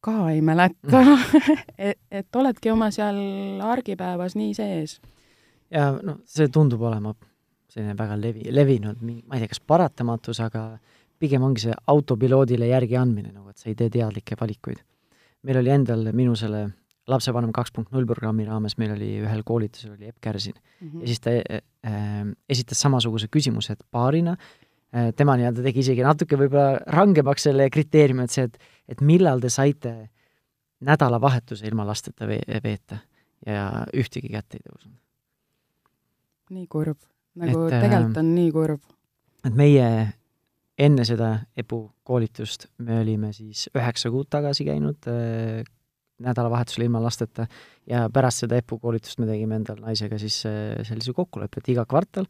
ka ei mäleta et, et oledki oma seal argipäevas nii sees. ja noh, see tundub olema selline väga levi, levinud, ma ei tea, kas paratamatus, aga pigem ongi see autopiloodile järgi andmine, nagu et sa ei tee teadlikke valikuid. meil oli endal minu selle lapsevanem kaks punkt null programmi raames meil oli ühel koolitusel oli Epp Kärsin mm -hmm. ja siis ta äh, esitas samasuguse küsimuse, et paarina äh, tema nii-öelda tegi isegi natuke võib-olla rangemaks selle kriteeriumi, et see, et, et millal te saite nädalavahetuse ilma lasteta ve veeta ja ühtegi kätt ei tõusnud. nii kurb, nagu et, tegelikult on nii kurb. et meie enne seda EPU koolitust me olime siis üheksa kuud tagasi käinud nädalavahetusel ilma lasteta ja pärast seda EPU koolitust me tegime endal naisega siis äh, sellise kokkuleppe, et iga kvartal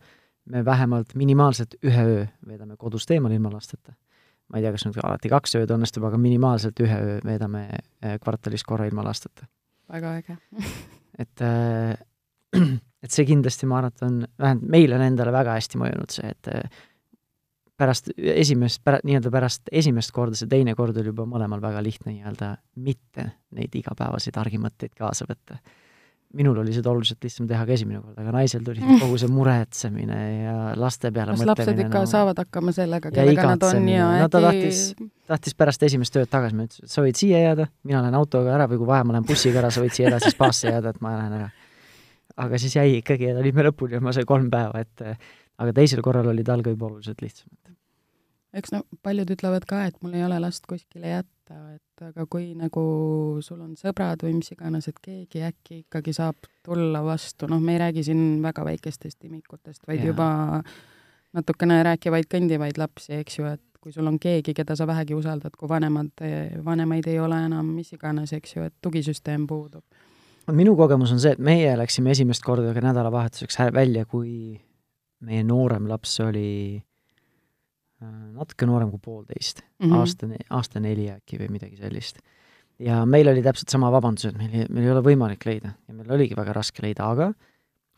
me vähemalt minimaalselt ühe öö veedame kodust eemal ilma lasteta. ma ei tea, kas nüüd alati kaks ööd õnnestub, aga minimaalselt ühe öö veedame äh, kvartalis korra ilma lasteta. väga äge et äh, et see kindlasti, ma arvan, et on, vähemalt meile on endale väga hästi mõjunud see, et pärast esimest, pära-, nii-öelda pärast esimest korda, see teine kord oli juba mõlemal väga lihtne nii-öelda mitte neid igapäevaseid argimõtteid kaasa võtta. minul oli seda oluliselt lihtsam teha ka esimene kord, aga naisel tuli kogu see muretsemine ja laste peale kas lapsed ikka no, saavad hakkama sellega, kellega nad on ja no ta tahtis, tahtis pärast esimest tööd tagasi, ma ütlesin, et sa võid siia jääda, mina lähen autoga ära või kui vaja, ma lähen bussiga ära, sa võid siia edasi spaasse jääda, et ma lähen ära. aga siis jäi ikkagi ja olime lõpuni ja ma sain kolm päeva, et aga teisel korral oli tal ka juba oluliselt lihtsam eks no paljud ütlevad ka, et mul ei ole last kuskile jätta, et aga kui nagu sul on sõbrad või mis iganes, et keegi äkki ikkagi saab tulla vastu, noh, me ei räägi siin väga väikestest imikutest, vaid ja. juba natukene rääkivaid, kõndivaid lapsi, eks ju, et kui sul on keegi, keda sa vähegi usaldad, kui vanemad, vanemaid ei ole enam, mis iganes, eks ju, et tugisüsteem puudub. minu kogemus on see, et meie läksime esimest korda ka nädalavahetuseks välja, kui meie noorem laps oli Äh, natuke noorem kui poolteist mm, -hmm. aasta, aasta neli äkki või midagi sellist. ja meil oli täpselt sama vabandus, et meil, meil ei ole võimalik leida ja meil oligi väga raske leida, aga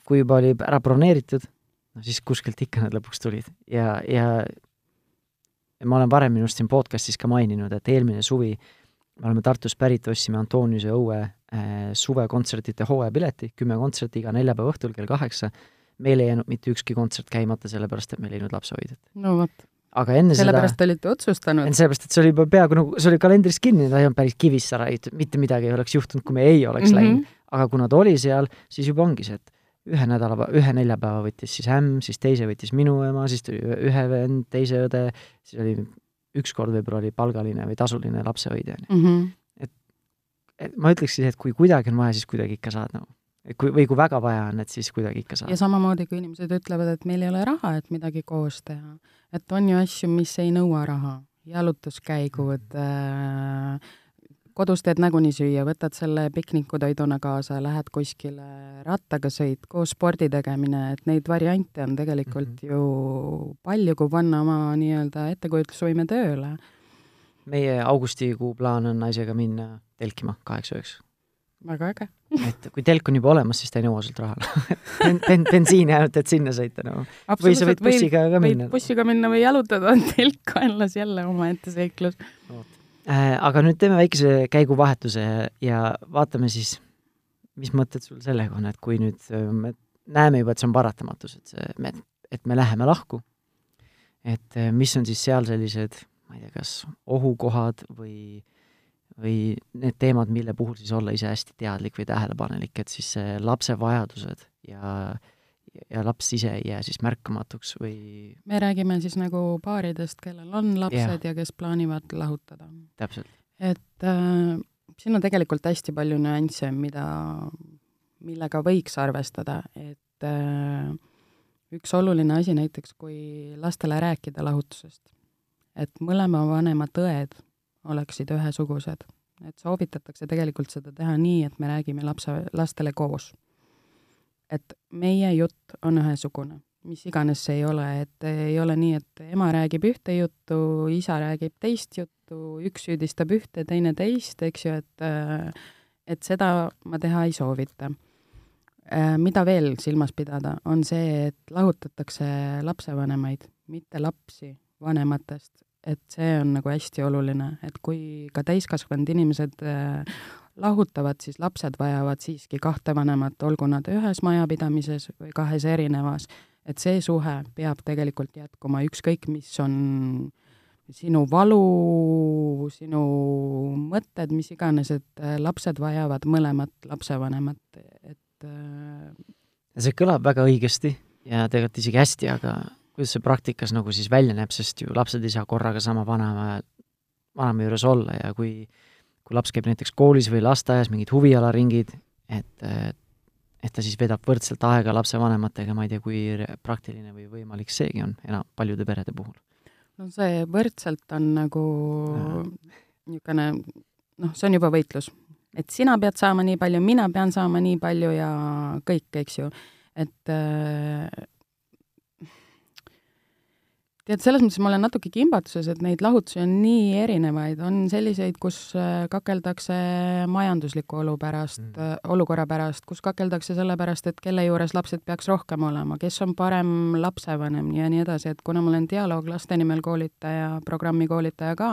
kui juba oli ära broneeritud, no siis kuskilt ikka nad lõpuks tulid ja, ja ja ma olen varem minu arust siin podcastis ka maininud, et eelmine suvi me oleme Tartust pärit, ostsime Antoniuse õue äh, suvekontsertide hooajapileti, kümme kontserti iga neljapäeva õhtul kell kaheksa, meil ei jäänud mitte ükski kontsert käimata, sellepärast et meil ei olnud lapsehoidjat. no vot aga enne sellepärast seda olite otsustanud? sellepärast, et see oli juba peaaegu nagu, see oli kalendris kinni, ta ei olnud päris kivisse raiutud, mitte midagi ei oleks juhtunud, kui me ei oleks mm -hmm. läinud. aga kuna ta oli seal, siis juba ongi see, et ühe nädala, ühe neljapäeva võttis siis ämm, siis teise võttis minu ema, siis tuli ühe vend, teise õde, siis oli ükskord võib-olla oli palgaline või tasuline lapsehoidja, onju. Mhm. et, et ma ütleks siis, et kui kuidagi on vaja, siis kuidagi ikka saad nagu et kui, või kui väga vaja on, et siis kuidagi ikka saab. ja samamoodi, kui inimesed ütlevad, et meil ei ole raha, et midagi koos teha, et on ju asju, mis ei nõua raha, jalutuskäigud äh,, kodus teed nagunii süüa, võtad selle piknikutoiduna kaasa, lähed kuskile, rattaga sõit, koos spordi tegemine, et neid variante on tegelikult mm -hmm. ju palju, kui panna oma nii-öelda ettekujutlusvõime tööle. meie augustikuu plaan on naisega minna telkima kaheksa-üheksa väga äge et kui telk on juba olemas, siis ta ei nõua sult raha ben, ben, bensiini ainult, et sinna sõita, no. või sa võid bussiga ka minna. bussiga minna või jalutada, on telk alles jälle omaette seiklus. Äh, aga nüüd teeme väikese käiguvahetuse ja vaatame siis, mis mõtted sul sellega on, et kui nüüd äh, me näeme juba, et see on paratamatus, et see, me, et me läheme lahku, et äh, mis on siis seal sellised, ma ei tea, kas ohukohad või, või need teemad, mille puhul siis olla ise hästi teadlik või tähelepanelik, et siis lapse vajadused ja ja laps ise ei jää siis märkamatuks või me räägime siis nagu paaridest, kellel on lapsed yeah. ja kes plaanivad lahutada. täpselt. et äh, siin on tegelikult hästi palju nüansse, mida, millega võiks arvestada, et äh, üks oluline asi näiteks, kui lastele rääkida lahutusest, et mõlema vanema tõed oleksid ühesugused, et soovitatakse tegelikult seda teha nii, et me räägime lapse, lastele koos. Et meie jutt on ühesugune, mis iganes see ei ole, et ei ole nii, et ema räägib ühte juttu, isa räägib teist juttu, üks süüdistab ühte, teine teist, eks ju, et et seda ma teha ei soovita. mida veel silmas pidada, on see, et lahutatakse lapsevanemaid, mitte lapsi vanematest, et see on nagu hästi oluline, et kui ka täiskasvanud inimesed lahutavad, siis lapsed vajavad siiski kahte vanemat, olgu nad ühes majapidamises või kahes erinevas. et see suhe peab tegelikult jätkuma, ükskõik mis on sinu valu, sinu mõtted, mis iganes, et äh, lapsed vajavad mõlemat lapsevanemat, et äh, see kõlab väga õigesti ja tegelikult isegi hästi, aga kuidas see praktikas nagu siis välja näeb, sest ju lapsed ei saa korraga sama vanema, vanema juures olla ja kui kui laps käib näiteks koolis või lasteaias, mingid huvialaringid, et et ta siis veedab võrdselt aega lapsevanematega, ma ei tea, kui praktiline või võimalik seegi on enam paljude perede puhul. no see võrdselt on nagu niisugune noh, see on juba võitlus. et sina pead saama nii palju, mina pean saama nii palju ja kõik, eks ju. et tead, selles mõttes ma olen natuke kimbatuses, et neid lahutusi on nii erinevaid, on selliseid, kus äh, kakeldakse majandusliku olu pärast mm., olukorra pärast, kus kakeldakse selle pärast, et kelle juures lapsed peaks rohkem olema, kes on parem lapsevanem ja nii edasi, et kuna ma olen Dialoog laste nimel koolitaja, programmi koolitaja ka,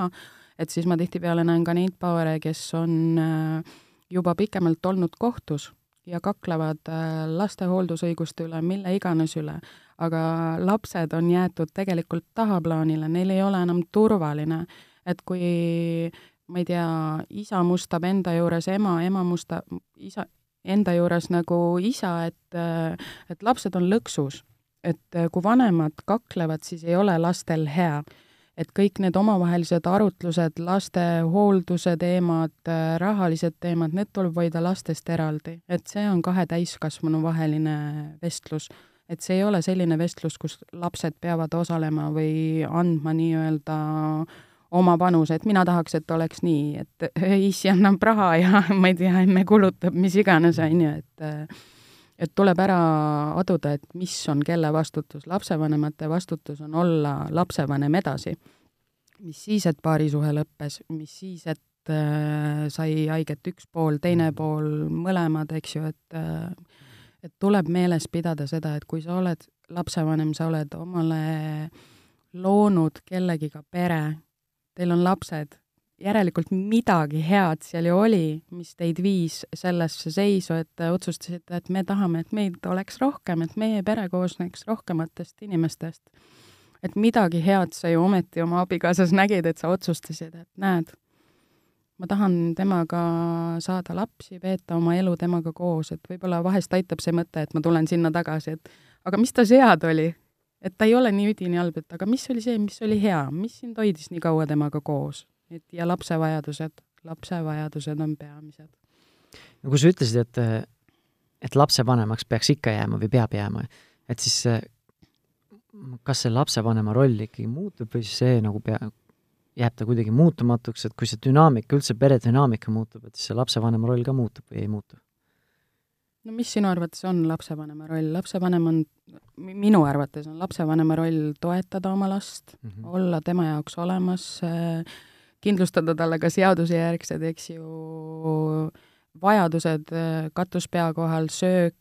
et siis ma tihtipeale näen ka neid paare, kes on äh, juba pikemalt olnud kohtus ja kaklevad laste hooldusõiguste üle, mille iganes üle aga lapsed on jäetud tegelikult tahaplaanile, neil ei ole enam turvaline. et kui ma ei tea, isa mustab enda juures ema, ema mustab isa, enda juures nagu isa, et, et lapsed on lõksus. et kui vanemad kaklevad, siis ei ole lastel hea. et kõik need omavahelised arutlused, laste hoolduse teemad, rahalised teemad, need tuleb hoida lastest eraldi. et see on kahe täiskasvanu vaheline vestlus et see ei ole selline vestlus, kus lapsed peavad osalema või andma nii-öelda oma panuse, et mina tahaks, et oleks nii, et issi annab raha ja ma ei tea, emme kulutab, mis iganes, on ju, et et tuleb ära aduda, et mis on kelle vastutus. lapsevanemate vastutus on olla lapsevanem edasi. mis siis, et paarisuhe lõppes, mis siis, et äh, sai haiget üks pool, teine pool, mõlemad, eks ju, et äh, et tuleb meeles pidada seda, et kui sa oled lapsevanem, sa oled omale loonud kellegiga pere, teil on lapsed, järelikult midagi head seal ju oli, mis teid viis sellesse seisu, et te otsustasite, et me tahame, et meid oleks rohkem, et meie pere koosneks rohkematest inimestest. et midagi head sa ju ometi oma abikaasas nägid, et sa otsustasid, et näed ma tahan temaga saada lapsi, veeta oma elu temaga koos, et võib-olla vahest aitab see mõte, et ma tulen sinna tagasi, et aga mis tas head oli? et ta ei ole nii üdini halb, et aga mis oli see, mis oli hea, mis sind hoidis nii kaua temaga koos? et ja lapse vajadused, lapse vajadused on peamised. no kui sa ütlesid, et, et lapsevanemaks peaks ikka jääma või peab jääma, et siis kas see lapsevanema roll ikkagi muutub või see nagu pea, jääb ta kuidagi muutumatuks, et kui see dünaamika, üldse pere dünaamika muutub, et siis see lapsevanema roll ka muutub või ei muutu? no mis sinu arvates on lapsevanema roll? lapsevanem on, minu arvates on lapsevanema roll toetada oma last mm, -hmm. olla tema jaoks olemas, kindlustada talle ka seadusejärgsed, eks ju, vajadused, katus pea kohal, söök,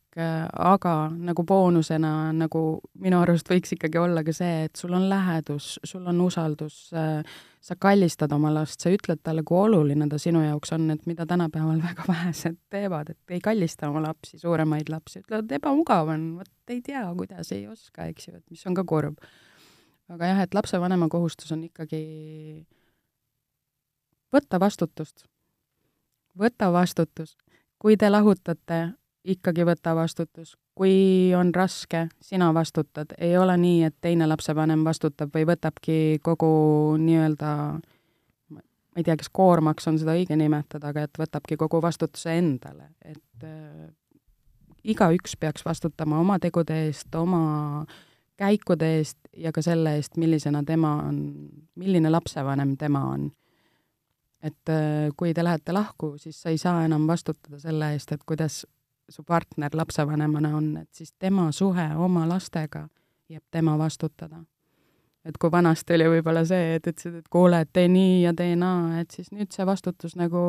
aga nagu boonusena nagu minu arust võiks ikkagi olla ka see, et sul on lähedus, sul on usaldus, sa kallistad oma last, sa ütled talle, kui oluline ta sinu jaoks on, et mida tänapäeval väga vähesed teevad, et ei kallista oma lapsi, suuremaid lapsi, ütlevad, ebamugav on, vot ei tea, kuidas, ei oska, eks ju, et mis on ka kurb. aga jah, et lapsevanema kohustus on ikkagi võtta vastutust. võta vastutus. kui te lahutate, ikkagi võta vastutus. kui on raske, sina vastutad, ei ole nii, et teine lapsevanem vastutab või võtabki kogu nii-öelda ma ei tea, kas koormaks on seda õige nimetada, aga et võtabki kogu vastutuse endale, et äh, igaüks peaks vastutama oma tegude eest, oma käikude eest ja ka selle eest, millisena tema on, milline lapsevanem tema on. et äh, kui te lähete lahku, siis sa ei saa enam vastutada selle eest, et kuidas su partner lapsevanemana on, et siis tema suhe oma lastega jääb tema vastutada. et kui vanasti oli võib-olla see, et ütlesid, et kuule, et tee nii ja tee naa, et siis nüüd see vastutus nagu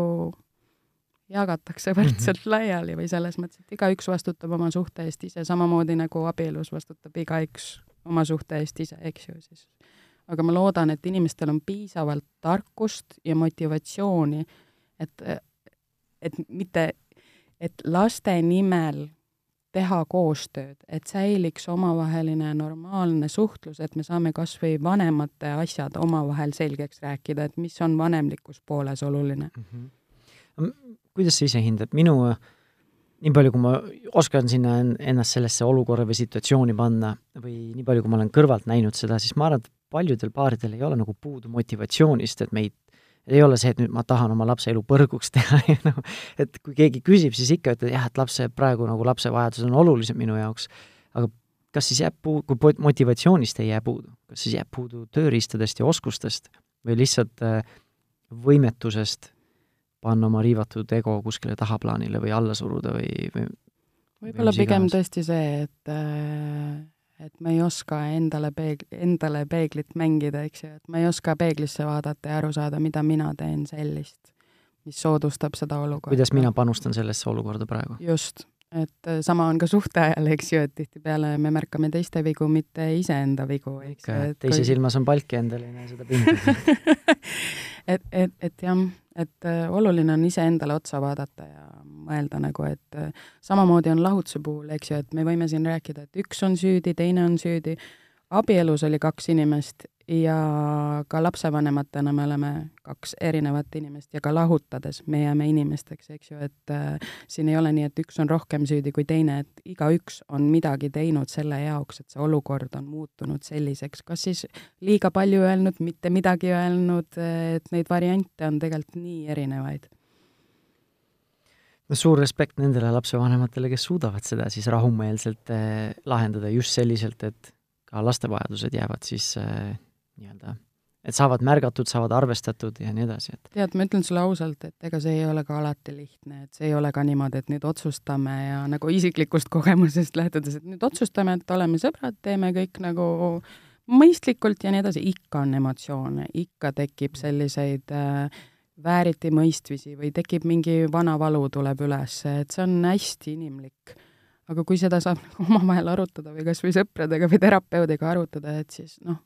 jagatakse võrdselt mm -hmm. laiali või selles mõttes, et igaüks vastutab oma suhte eest ise, samamoodi nagu abielus vastutab igaüks oma suhte eest ise, eks ju siis. aga ma loodan, et inimestel on piisavalt tarkust ja motivatsiooni, et, et mitte et laste nimel teha koostööd, et säiliks omavaheline normaalne suhtlus, et me saame kas või vanemate asjad omavahel selgeks rääkida, et mis on vanemlikus pooles oluline mm. -hmm. kuidas sa ise hindad, minu, nii palju, kui ma oskan sinna ennast sellesse olukorra või situatsiooni panna või nii palju, kui ma olen kõrvalt näinud seda, siis ma arvan, et paljudel paaridel ei ole nagu puudu motivatsioonist, et meid ei ole see, et nüüd ma tahan oma lapse elu põrguks teha ja noh, et kui keegi küsib, siis ikka ütled jah, et lapse, praegu nagu lapse vajadused on olulised minu jaoks, aga kas siis jääb puu-, kui motivatsioonist ei jää puudu, kas siis jääb puudu tööriistadest ja oskustest või lihtsalt äh, võimetusest panna oma riivatud ego kuskile tahaplaanile või alla suruda või, või võib-olla pigem tõesti see, et äh et me ei oska endale peeg-, endale peeglit mängida, eks ju, et ma ei oska peeglisse vaadata ja aru saada, mida mina teen sellist, mis soodustab seda olukorda. kuidas mina panustan sellesse olukorda praegu? just, et äh, sama on ka suhte ajal, eks ju, et tihtipeale me märkame teiste vigu, mitte iseenda vigu, eks ju. teise kui... silmas on palk ja endal ei näe seda pinda et, et, et jah, et äh, oluline on iseendale otsa vaadata ja mõelda nagu, et äh, samamoodi on lahutuse puhul, eks ju, et me võime siin rääkida, et üks on süüdi, teine on süüdi, abielus oli kaks inimest ja ka lapsevanematena me oleme kaks erinevat inimest ja ka lahutades me jääme inimesteks, eks ju, et äh, siin ei ole nii, et üks on rohkem süüdi kui teine, et igaüks on midagi teinud selle jaoks, et see olukord on muutunud selliseks, kas siis liiga palju öelnud, mitte midagi öelnud, et neid variante on tegelikult nii erinevaid? No suur respekt nendele lapsevanematele, kes suudavad seda siis rahumeelselt eh, lahendada just selliselt, et ka laste vajadused jäävad siis äh, nii-öelda, et saavad märgatud, saavad arvestatud ja nii edasi, et tead, ma ütlen sulle ausalt, et ega see ei ole ka alati lihtne, et see ei ole ka niimoodi, et nüüd otsustame ja nagu isiklikust kogemusest lähtudes, et nüüd otsustame, et oleme sõbrad, teeme kõik nagu mõistlikult ja nii edasi, ikka on emotsioone, ikka tekib selliseid äh, vääritimõistmisi või tekib mingi vana valu tuleb üles, et see on hästi inimlik. Aga kui seda saab omavahel arutada või kas või sõpradega või terapeudiga arutada, et siis noh,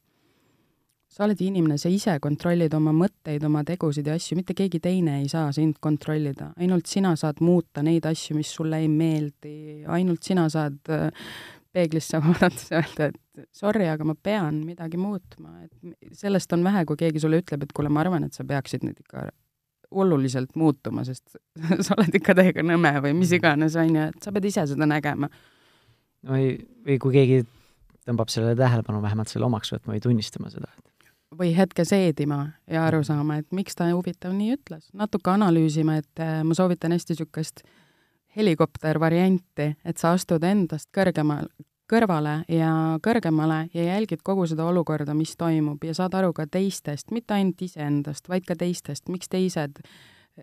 sa oled inimene, sa ise kontrollid oma mõtteid, oma tegusid ja asju, mitte keegi teine ei saa sind kontrollida. ainult sina saad muuta neid asju, mis sulle ei meeldi, ainult sina saad äh, peeglisse vaadates öelda, et sorry, aga ma pean midagi muutma, et sellest on vähe, kui keegi sulle ütleb, et kuule, ma arvan, et sa peaksid nüüd ikka oluliselt muutuma, sest sa oled ikka täiega nõme või mis iganes, on ju, et sa pead ise seda nägema. või, või kui keegi tõmbab sellele tähelepanu, vähemalt selle omaks võtma või tunnistama seda, et või hetke seedima ja aru saama, et miks ta huvitav nii ütles, natuke analüüsima, et äh, ma soovitan hästi niisugust helikoptervarianti, et sa astud endast kõrgemal, kõrvale ja kõrgemale ja jälgid kogu seda olukorda, mis toimub ja saad aru ka teistest, mitte ainult iseendast, vaid ka teistest, miks teised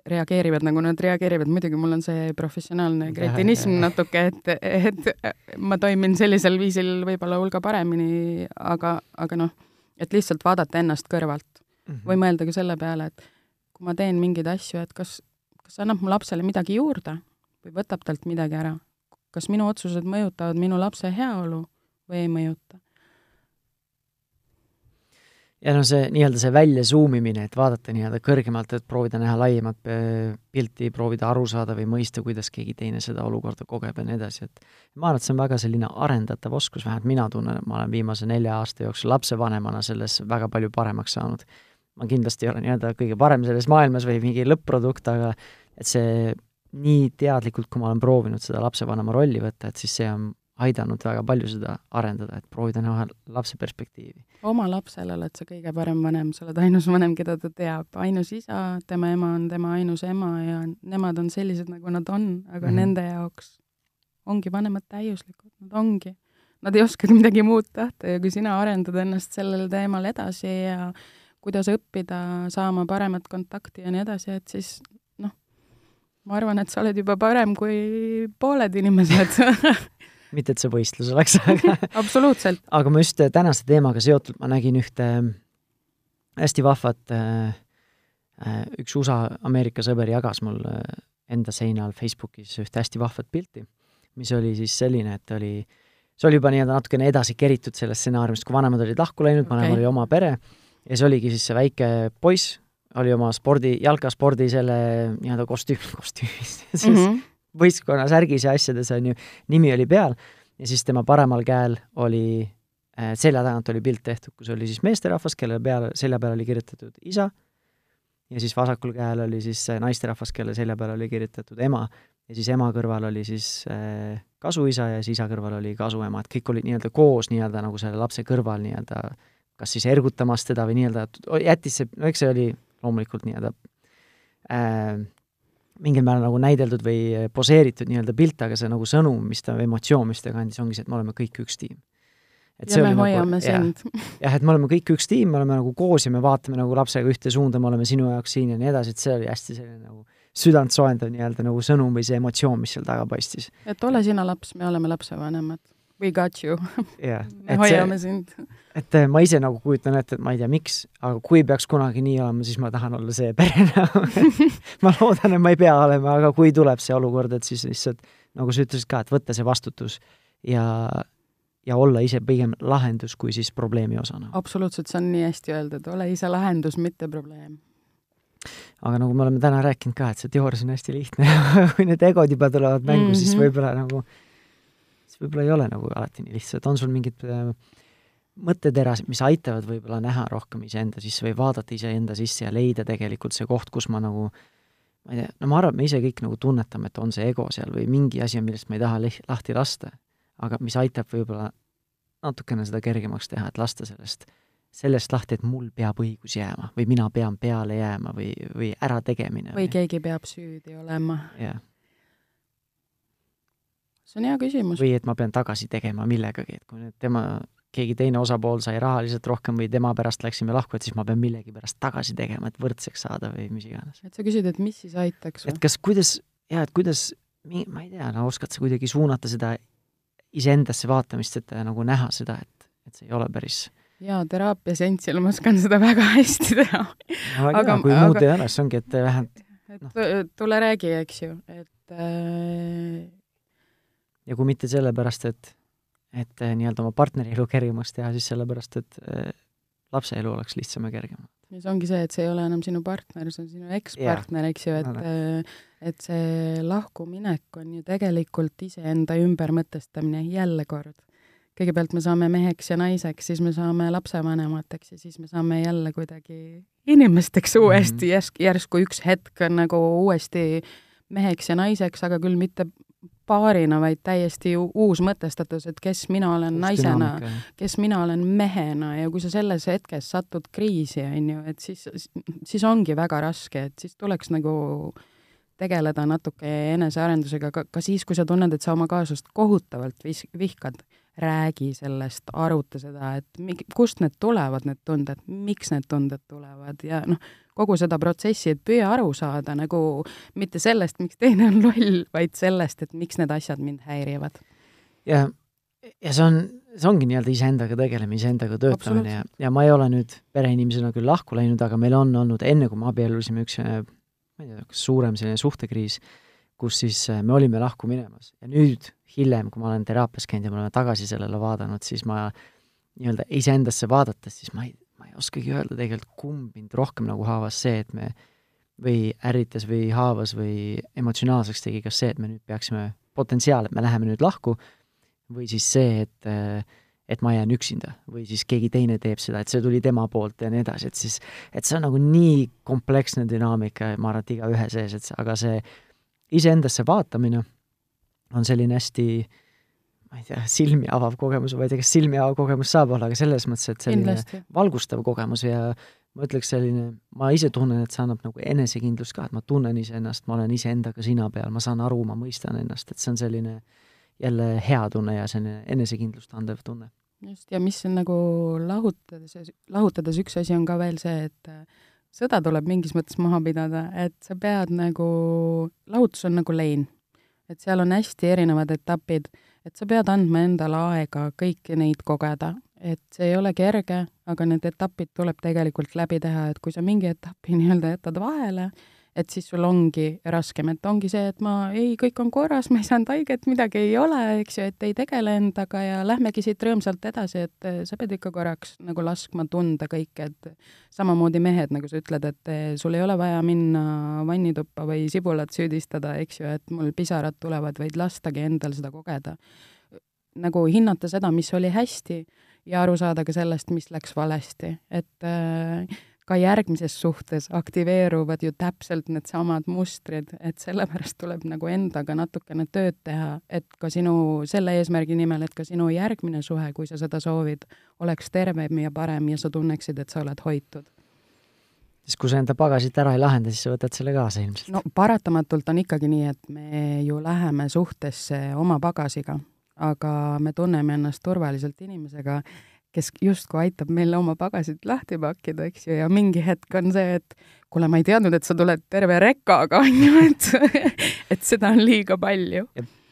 reageerivad, nagu nad reageerivad, muidugi mul on see professionaalne kretinism natuke, et, et ma toimin sellisel viisil võib-olla hulga paremini, aga, aga noh, et lihtsalt vaadata ennast kõrvalt mm -hmm. või mõelda ka selle peale, et kui ma teen mingeid asju, et kas, kas annab mu lapsele midagi juurde või võtab talt midagi ära kas minu otsused mõjutavad minu lapse heaolu või ei mõjuta. Ja no see nii-öelda see välja zoom imine, et vaadata nii-öelda kõrgemalt, et proovida näha laiemat äh, pilti, proovida aru saada või mõista, kuidas keegi teine seda olukorda kogeb ja nii edasi, et ma arvan, et see on väga selline arendatav oskus, vähemalt mina tunnen, et ma olen viimase nelja aasta jooksul lapsevanemana selles väga palju paremaks saanud. ma kindlasti ei ole nii-öelda kõige parem selles maailmas või mingi lõpp-produkt, aga et see nii teadlikult, kui ma olen proovinud seda lapsevanema rolli võtta, et siis see on aidanud väga palju seda arendada, et proovida näha lapse perspektiivi. oma lapsele oled sa kõige parem vanem, sa oled ainus vanem, keda ta teab, ainus isa, tema ema on tema ainus ema ja nemad on sellised, nagu nad on, aga mm -hmm. nende jaoks ongi vanemad täiuslikud, nad ongi. Nad ei oskagi midagi muud tahta ja kui sina arendad ennast sellel teemal edasi ja kuidas õppida saama paremat kontakti ja nii edasi, et siis noh, ma arvan, et sa oled juba parem kui pooled inimesed mitte et see võistlus oleks, aga absoluutselt. aga ma just äh, tänase teemaga seotult, ma nägin ühte äh, hästi vahvat äh, üks USA Ameerika sõber jagas mul enda seinal Facebookis ühte hästi vahvat pilti, mis oli siis selline, et oli, see oli juba nii-öelda natukene edasi keritud sellest stsenaariumist, kui vanemad olid lahku läinud okay., vanemal oli oma pere ja see oligi siis see väike poiss, oli oma spordi, jalkaspordi selle nii-öelda kostüüm, kostüümis mm, -hmm võistkonna särgis ja asjades, on ju, nimi oli peal. Ja siis tema paremal käel oli äh,, selja tagant oli pilt tehtud, kus oli siis meesterahvas, kelle peale, selja peale oli kirjutatud isa, ja siis vasakul käel oli siis naisterahvas, kelle selja peale oli kirjutatud ema, ja siis ema kõrval oli siis äh, kasuisa ja siis isa kõrval oli kasuema, et kõik olid nii-öelda koos nii-öelda nagu selle lapse kõrval nii-öelda kas siis ergutamas teda või nii-öelda, jättis see, no eks see oli loomulikult nii-öelda äh, mingil määral nagu näideldud või eh, poseeritud nii-öelda pilt, aga see nagu sõnum, mis ta, emotsioon, mis ta kandis, ongi see, et me oleme kõik üks tiim. Et ja me nagu hoiame nagu, sind. jah, et me oleme kõik üks tiim, me oleme nagu koos ja me vaatame nagu lapsega ühte suunda, me oleme sinu jaoks siin ja nii edasi, et see oli hästi selline nagu südantsoojendav nii-öelda nagu sõnum või see emotsioon, mis seal taga paistis. et ole sina laps, me oleme lapsevanemad we got you yeah.. me hoiame see, sind. et eh, ma ise nagu kujutan ette, et ma ei tea, miks, aga kui peaks kunagi nii olema, siis ma tahan olla see pere nagu ma loodan, et ma ei pea olema, aga kui tuleb see olukord, et siis lihtsalt nagu sa ütlesid ka, et võtta see vastutus ja, ja olla ise pigem lahendus kui siis probleemi osana. absoluutselt, see on nii hästi öeldud, ole ise lahendus, mitte probleem aga nagu me oleme täna rääkinud ka, et see teoorias on hästi lihtne kui need egod juba tulevad mängu mm, -hmm. siis võib-olla nagu võib-olla ei ole nagu alati nii lihtsalt, on sul mingid äh, mõtteterasid, mis aitavad võib-olla näha rohkem iseenda sisse või vaadata iseenda sisse ja leida tegelikult see koht, kus ma nagu ma ei tea, no ma arvan, et me ise kõik nagu tunnetame, et on see ego seal või mingi asi on, millest me ei taha lahti lasta, aga mis aitab võib-olla natukene seda kergemaks teha, et lasta sellest, sellest lahti, et mul peab õigus jääma või mina pean peale jääma või, või ärategemine. või keegi peab süüdi olema. jah see on hea küsimus. või et ma pean tagasi tegema millegagi, et kui nüüd tema, keegi teine osapool sai rahaliselt rohkem või tema pärast läksime lahku, et siis ma pean millegi pärast tagasi tegema, et võrdseks saada või mis iganes. et sa küsid, et mis siis aitaks et kas, kuidas, jaa, et kuidas, ma ei tea, no oskad sa kuidagi suunata seda iseendasse vaatamist, et nagu näha seda, et, et see ei ole päris jaa, teraapiaseanssil ma oskan seda väga hästi teha no,. aga kui aga, muud ei ole, siis ongi, et vähemalt et no. tule räägi, eks ju, et äh, ja kui mitte sellepärast, et, et eh, nii-öelda oma partneri elu kergemaks teha, siis sellepärast, et eh, lapse elu oleks lihtsam ja kergem. ja see ongi see, et see ei ole enam sinu partner, see on sinu ekspartner, eks ju, et eh, et see lahkuminek on ju tegelikult iseenda ümbermõtestamine jälle kord. kõigepealt me saame meheks ja naiseks, siis me saame lapsevanemateks ja siis me saame jälle kuidagi inimesteks uuesti mm, -hmm. järsk, järsku üks hetk on nagu uuesti meheks ja naiseks, aga küll mitte paarina, vaid täiesti uus mõtestatus, et kes mina olen Uus naisena, kes mina olen mehena ja kui sa selles hetkes satud kriisi, on ju, et siis, siis ongi väga raske, et siis tuleks nagu tegeleda natuke enesearendusega ka, ka siis, kui sa tunned, et sa oma kaaslast kohutavalt vis-, vihkad, räägi sellest, aruta seda, et mi-, kust need tulevad, need tunded, miks need tunded tulevad ja noh, kogu seda protsessi, et püüa aru saada nagu mitte sellest, miks teine on loll, vaid sellest, et miks need asjad mind häirivad. ja, ja see on, see ongi nii-öelda iseendaga tegelemine, iseendaga töötamine ja, ja ma ei ole nüüd pereinimesena küll lahku läinud, aga meil on olnud enne, kui me abiellusime, üks ma ei tea, kas suurem selline suhtekriis, kus siis äh, me olime lahku minemas ja nüüd hiljem, kui ma olen teraapias käinud ja me oleme tagasi sellele vaadanud, siis ma nii-öelda iseendasse vaadates, siis ma ei, ma ei oskagi öelda tegelikult, kumb mind rohkem nagu haavas, see, et me või ärritas või haavas või emotsionaalseks tegi, kas see, et me nüüd peaksime, potentsiaal, et me läheme nüüd lahku, või siis see, et et ma jään üksinda või siis keegi teine teeb seda, et see tuli tema poolt ja nii edasi, et siis, et see on nagu nii kompleksne dünaamika, ma arvan, et igaühe sees, et aga see iseendasse vaatamine on selline hästi ma ei tea, silmi avav kogemus, ma ei tea, kas silmi avav kogemus saab olla, aga selles mõttes, et selline Kindlasti. valgustav kogemus ja ma ütleks selline, ma ise tunnen, et see annab nagu enesekindlust ka, et ma tunnen iseennast, ma olen iseendaga sina peal, ma saan aru, ma mõistan ennast, et see on selline jälle hea tunne ja selline enesekindlust andev tunne. just, ja mis on nagu lahutades, lahutades üks asi on ka veel see, et äh, sõda tuleb mingis mõttes maha pidada, et sa pead nagu, lahutus on nagu lein. Et seal on hästi erinevad etapid, et sa pead andma endale aega kõiki neid kogeda, et see ei ole kerge, aga need etapid tuleb tegelikult läbi teha, et kui sa mingi etapi nii-öelda jätad vahele, et siis sul ongi raskem, et ongi see, et ma, ei, kõik on korras, ma ei saanud haiget, midagi ei ole, eks ju, et ei tegele endaga ja lähmegi siit rõõmsalt edasi, et eh, sa pead ikka korraks nagu laskma tunda kõike, et samamoodi mehed, nagu sa ütled, et eh, sul ei ole vaja minna vannituppa või sibulat süüdistada, eks ju, et mul pisarad tulevad, vaid lastagi endal seda kogeda. nagu hinnata seda, mis oli hästi ja aru saada ka sellest, mis läks valesti, et äh, ka järgmises suhtes aktiveeruvad ju täpselt needsamad mustrid, et sellepärast tuleb nagu endaga natukene tööd teha, et ka sinu, selle eesmärgi nimel, et ka sinu järgmine suhe, kui sa seda soovid, oleks tervem ja parem ja sa tunneksid, et sa oled hoitud siis kui sa enda pagasit ära ei lahenda, siis sa võtad selle kaasa ilmselt? no paratamatult on ikkagi nii, et me ju läheme suhtesse oma pagasiga, aga me tunneme ennast turvaliselt inimesega kes justkui aitab meil oma pagasit lahti pakkida, eks ju, ja mingi hetk on see, et kuule, ma ei teadnud, et sa tuled terve rekkaga, on ju, et et seda on liiga palju.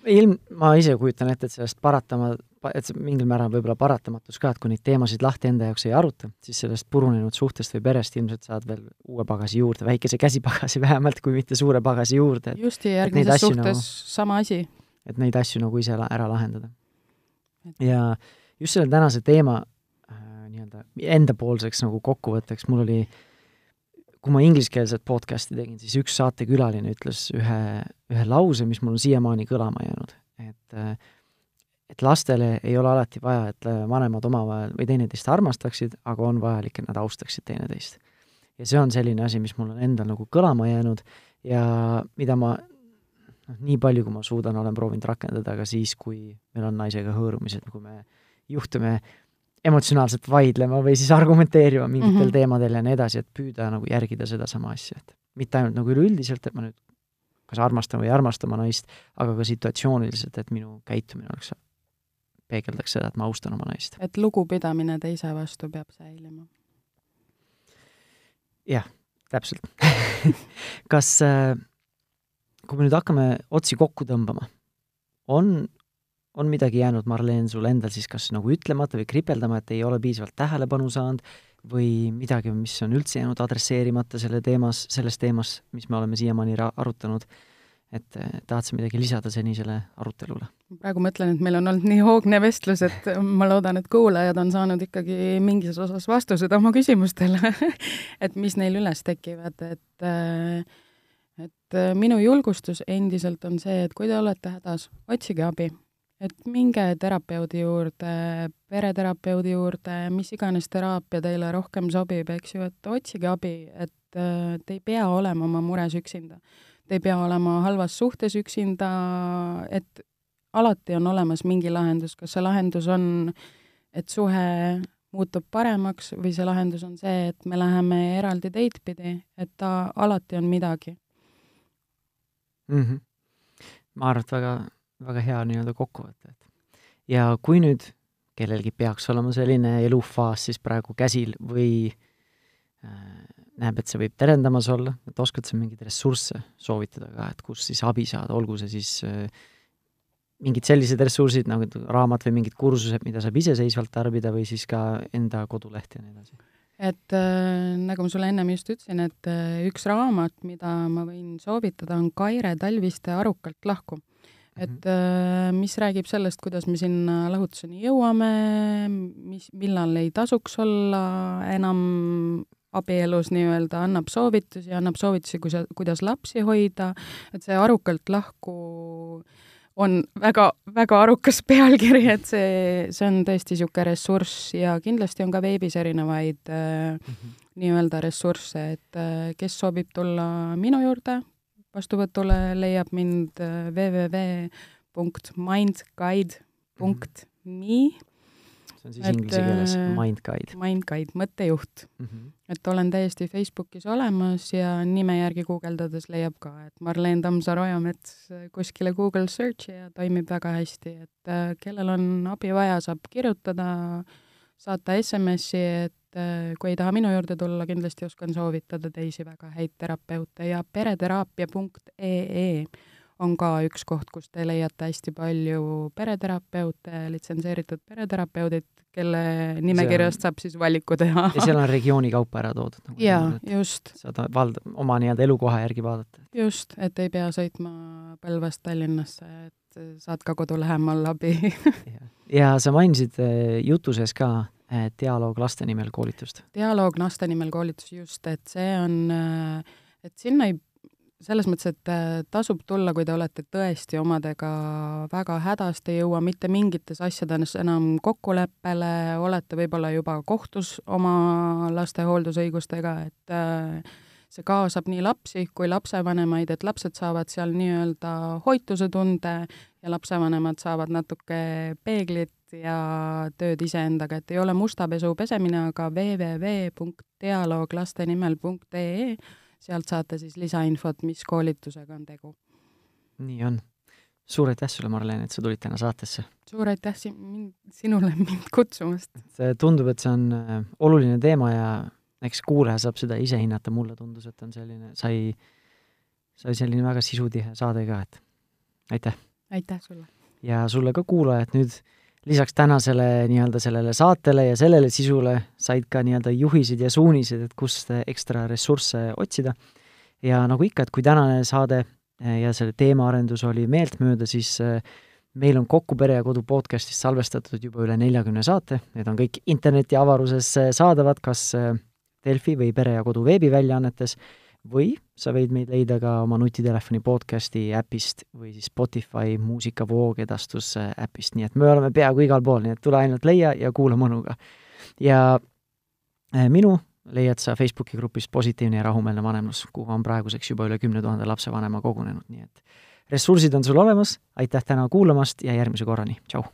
ilm, ma ise kujutan ette, et sellest paratama, et see mingil määral võib-olla paratamatus ka, et kui neid teemasid lahti enda jaoks ei aruta, siis sellest purunenud suhtest või perest ilmselt saad veel uue pagasi juurde, väikese käsipagasi vähemalt, kui mitte suure pagasi juurde. just, ja järgmises suhtes nagu, sama asi. et neid asju nagu ise ära lahendada. ja just selle tänase teema äh, nii-öelda endapoolseks nagu kokkuvõtteks mul oli, kui ma ingliskeelset podcast'i tegin, siis üks saatekülaline ütles ühe, ühe lause, mis mul on siiamaani kõlama jäänud, et äh, et lastele ei ole alati vaja, et vanemad omavahel või teineteist armastaksid, aga on vajalik, et nad austaksid teineteist. ja see on selline asi, mis mul on endal nagu kõlama jäänud ja mida ma noh, nii palju, kui ma suudan, olen proovinud rakendada ka siis, kui meil on naisega hõõrumised, kui me juhtume emotsionaalselt vaidlema või siis argumenteerima mingitel mm -hmm. teemadel ja nii edasi, et püüda nagu järgida sedasama asja, et mitte ainult nagu üleüldiselt, et ma nüüd kas armastan või ei armasta oma naist, aga ka situatsiooniliselt, et minu käitumine oleks, peegeldaks seda, et ma austan oma naist. et lugupidamine teise vastu peab säilima. jah, täpselt kas, äh, kui me nüüd hakkame otsi kokku tõmbama, on on midagi jäänud, Marleen, sul endal siis kas nagu ütlemata või kripeldama, et ei ole piisavalt tähelepanu saanud või midagi, mis on üldse jäänud adresseerimata selle teemas, selles teemas, mis me oleme siiamaani arutanud, et eh, tahad sa midagi lisada senisele arutelule? praegu mõtlen, et meil on olnud nii hoogne vestlus, et ma loodan, et kuulajad on saanud ikkagi mingis osas vastused oma küsimustele et mis neil üles tekivad, et eh, et minu julgustus endiselt on see, et kui te olete hädas, otsige abi et minge terapeudi juurde, pereterapeudi juurde, mis iganes teraapia teile rohkem sobib, eks ju, et otsige abi, et äh, te ei pea olema oma mures üksinda. Te ei pea olema halvas suhtes üksinda, et alati on olemas mingi lahendus, kas see lahendus on, et suhe muutub paremaks või see lahendus on see, et me läheme eraldi teid pidi, et ta alati on midagi mm. -hmm. ma arvan, et väga väga hea nii-öelda kokkuvõte, et ja kui nüüd kellelgi peaks olema selline elufaas siis praegu käsil või äh, näeb, et see võib terendamas olla, et oskad sa mingeid ressursse soovitada ka, et kus siis abi saada, olgu see siis äh, mingid sellised ressursid nagu raamat või mingid kursused, mida saab iseseisvalt tarbida või siis ka enda koduleht ja nii edasi? et äh, nagu ma sulle ennem just ütlesin, et äh, üks raamat, mida ma võin soovitada, on Kaire Talviste Arukalt lahku et äh, mis räägib sellest, kuidas me sinna lahutuseni jõuame, mis, millal ei tasuks olla enam abielus nii-öelda, annab soovitusi, annab soovitusi, kuisa-, kuidas lapsi hoida, et see arukalt lahku on väga, väga arukas pealkiri, et see, see on tõesti niisugune ressurss ja kindlasti on ka veebis erinevaid mm -hmm. nii-öelda ressursse, et äh, kes soovib tulla minu juurde vastuvõtule, leiab mind äh, www.mindguide.me see on siis et, inglise keeles äh, Mind Guide. Mind Guide, mõttejuht mm. -hmm. et olen täiesti Facebookis olemas ja nime järgi guugeldades leiab ka, et Marleen Tammsaar-Ojamets kuskile Google Searchi ja toimib väga hästi, et äh, kellel on abi vaja, saab kirjutada, saata SMS-i, et äh, kui ei taha minu juurde tulla, kindlasti oskan soovitada teisi väga häid terapeute ja pereteraapia.ee on ka üks koht, kus te leiate hästi palju pereterapeute, litsenseeritud pereterapeudid, kelle nimekirjast saab siis valiku teha. ja seal on regiooni kaupa ära toodud nagu. jaa, just. saad vald-, oma nii-öelda elukoha järgi vaadata. just, et ei pea sõitma Põlvast Tallinnasse, et saad ka kodu lähemal abi ja sa mainisid eh, jutu sees ka eh, Dialoog laste nimel koolitust. dialoog laste nimel koolitus, just, et see on, eh, et sinna ei selles mõttes, et äh, tasub tulla, kui te olete tõesti omadega väga hädas, te ei jõua mitte mingites asjades enam kokkuleppele, olete võib-olla juba kohtus oma laste hooldusõigustega, et see kaasab nii lapsi kui lapsevanemaid, et lapsed saavad seal nii-öelda hoituse tunde ja lapsevanemad saavad natuke peeglit ja tööd iseendaga, et ei ole musta pesu pesemine, aga www.dialooglastenimel.ee sealt saate siis lisainfot, mis koolitusega on tegu. nii on. suur aitäh sulle, Marleen, et sa tulid täna saatesse! suur aitäh si-, mind, sinule mind kutsumast! see tundub, et see on äh, oluline teema ja eks kuulaja saab seda ise hinnata, mulle tundus, et on selline, sai, sai selline väga sisutihe saade ka, et aitäh! Aitäh sulle! ja sulle ka, kuulajad, nüüd lisaks tänasele nii-öelda sellele saatele ja sellele sisule said ka nii-öelda juhised ja suunised, et kust ekstra ressursse otsida. ja nagu ikka, et kui tänane saade eh, ja selle teemaarendus oli meeltmööda, siis eh, meil on Kokku pere ja kodu podcastist salvestatud juba üle neljakümne saate, need on kõik internetiavaruses eh, saadavad, kas Delfi või Pere ja Kodu veebiväljaannetes või sa võid meid leida ka oma nutitelefoni podcasti äpist või siis Spotify muusika voogedastuse äpist, nii et me oleme peaaegu igal pool, nii et tule ainult leia ja kuula mõnuga. ja äh, minu leiad sa Facebooki grupis Positiivne ja rahumeelne vanemlus, kuhu on praeguseks juba üle kümne tuhande lapsevanema kogunenud, nii et ressursid on sul olemas, aitäh täna kuulamast ja järgmise korrani, tšau!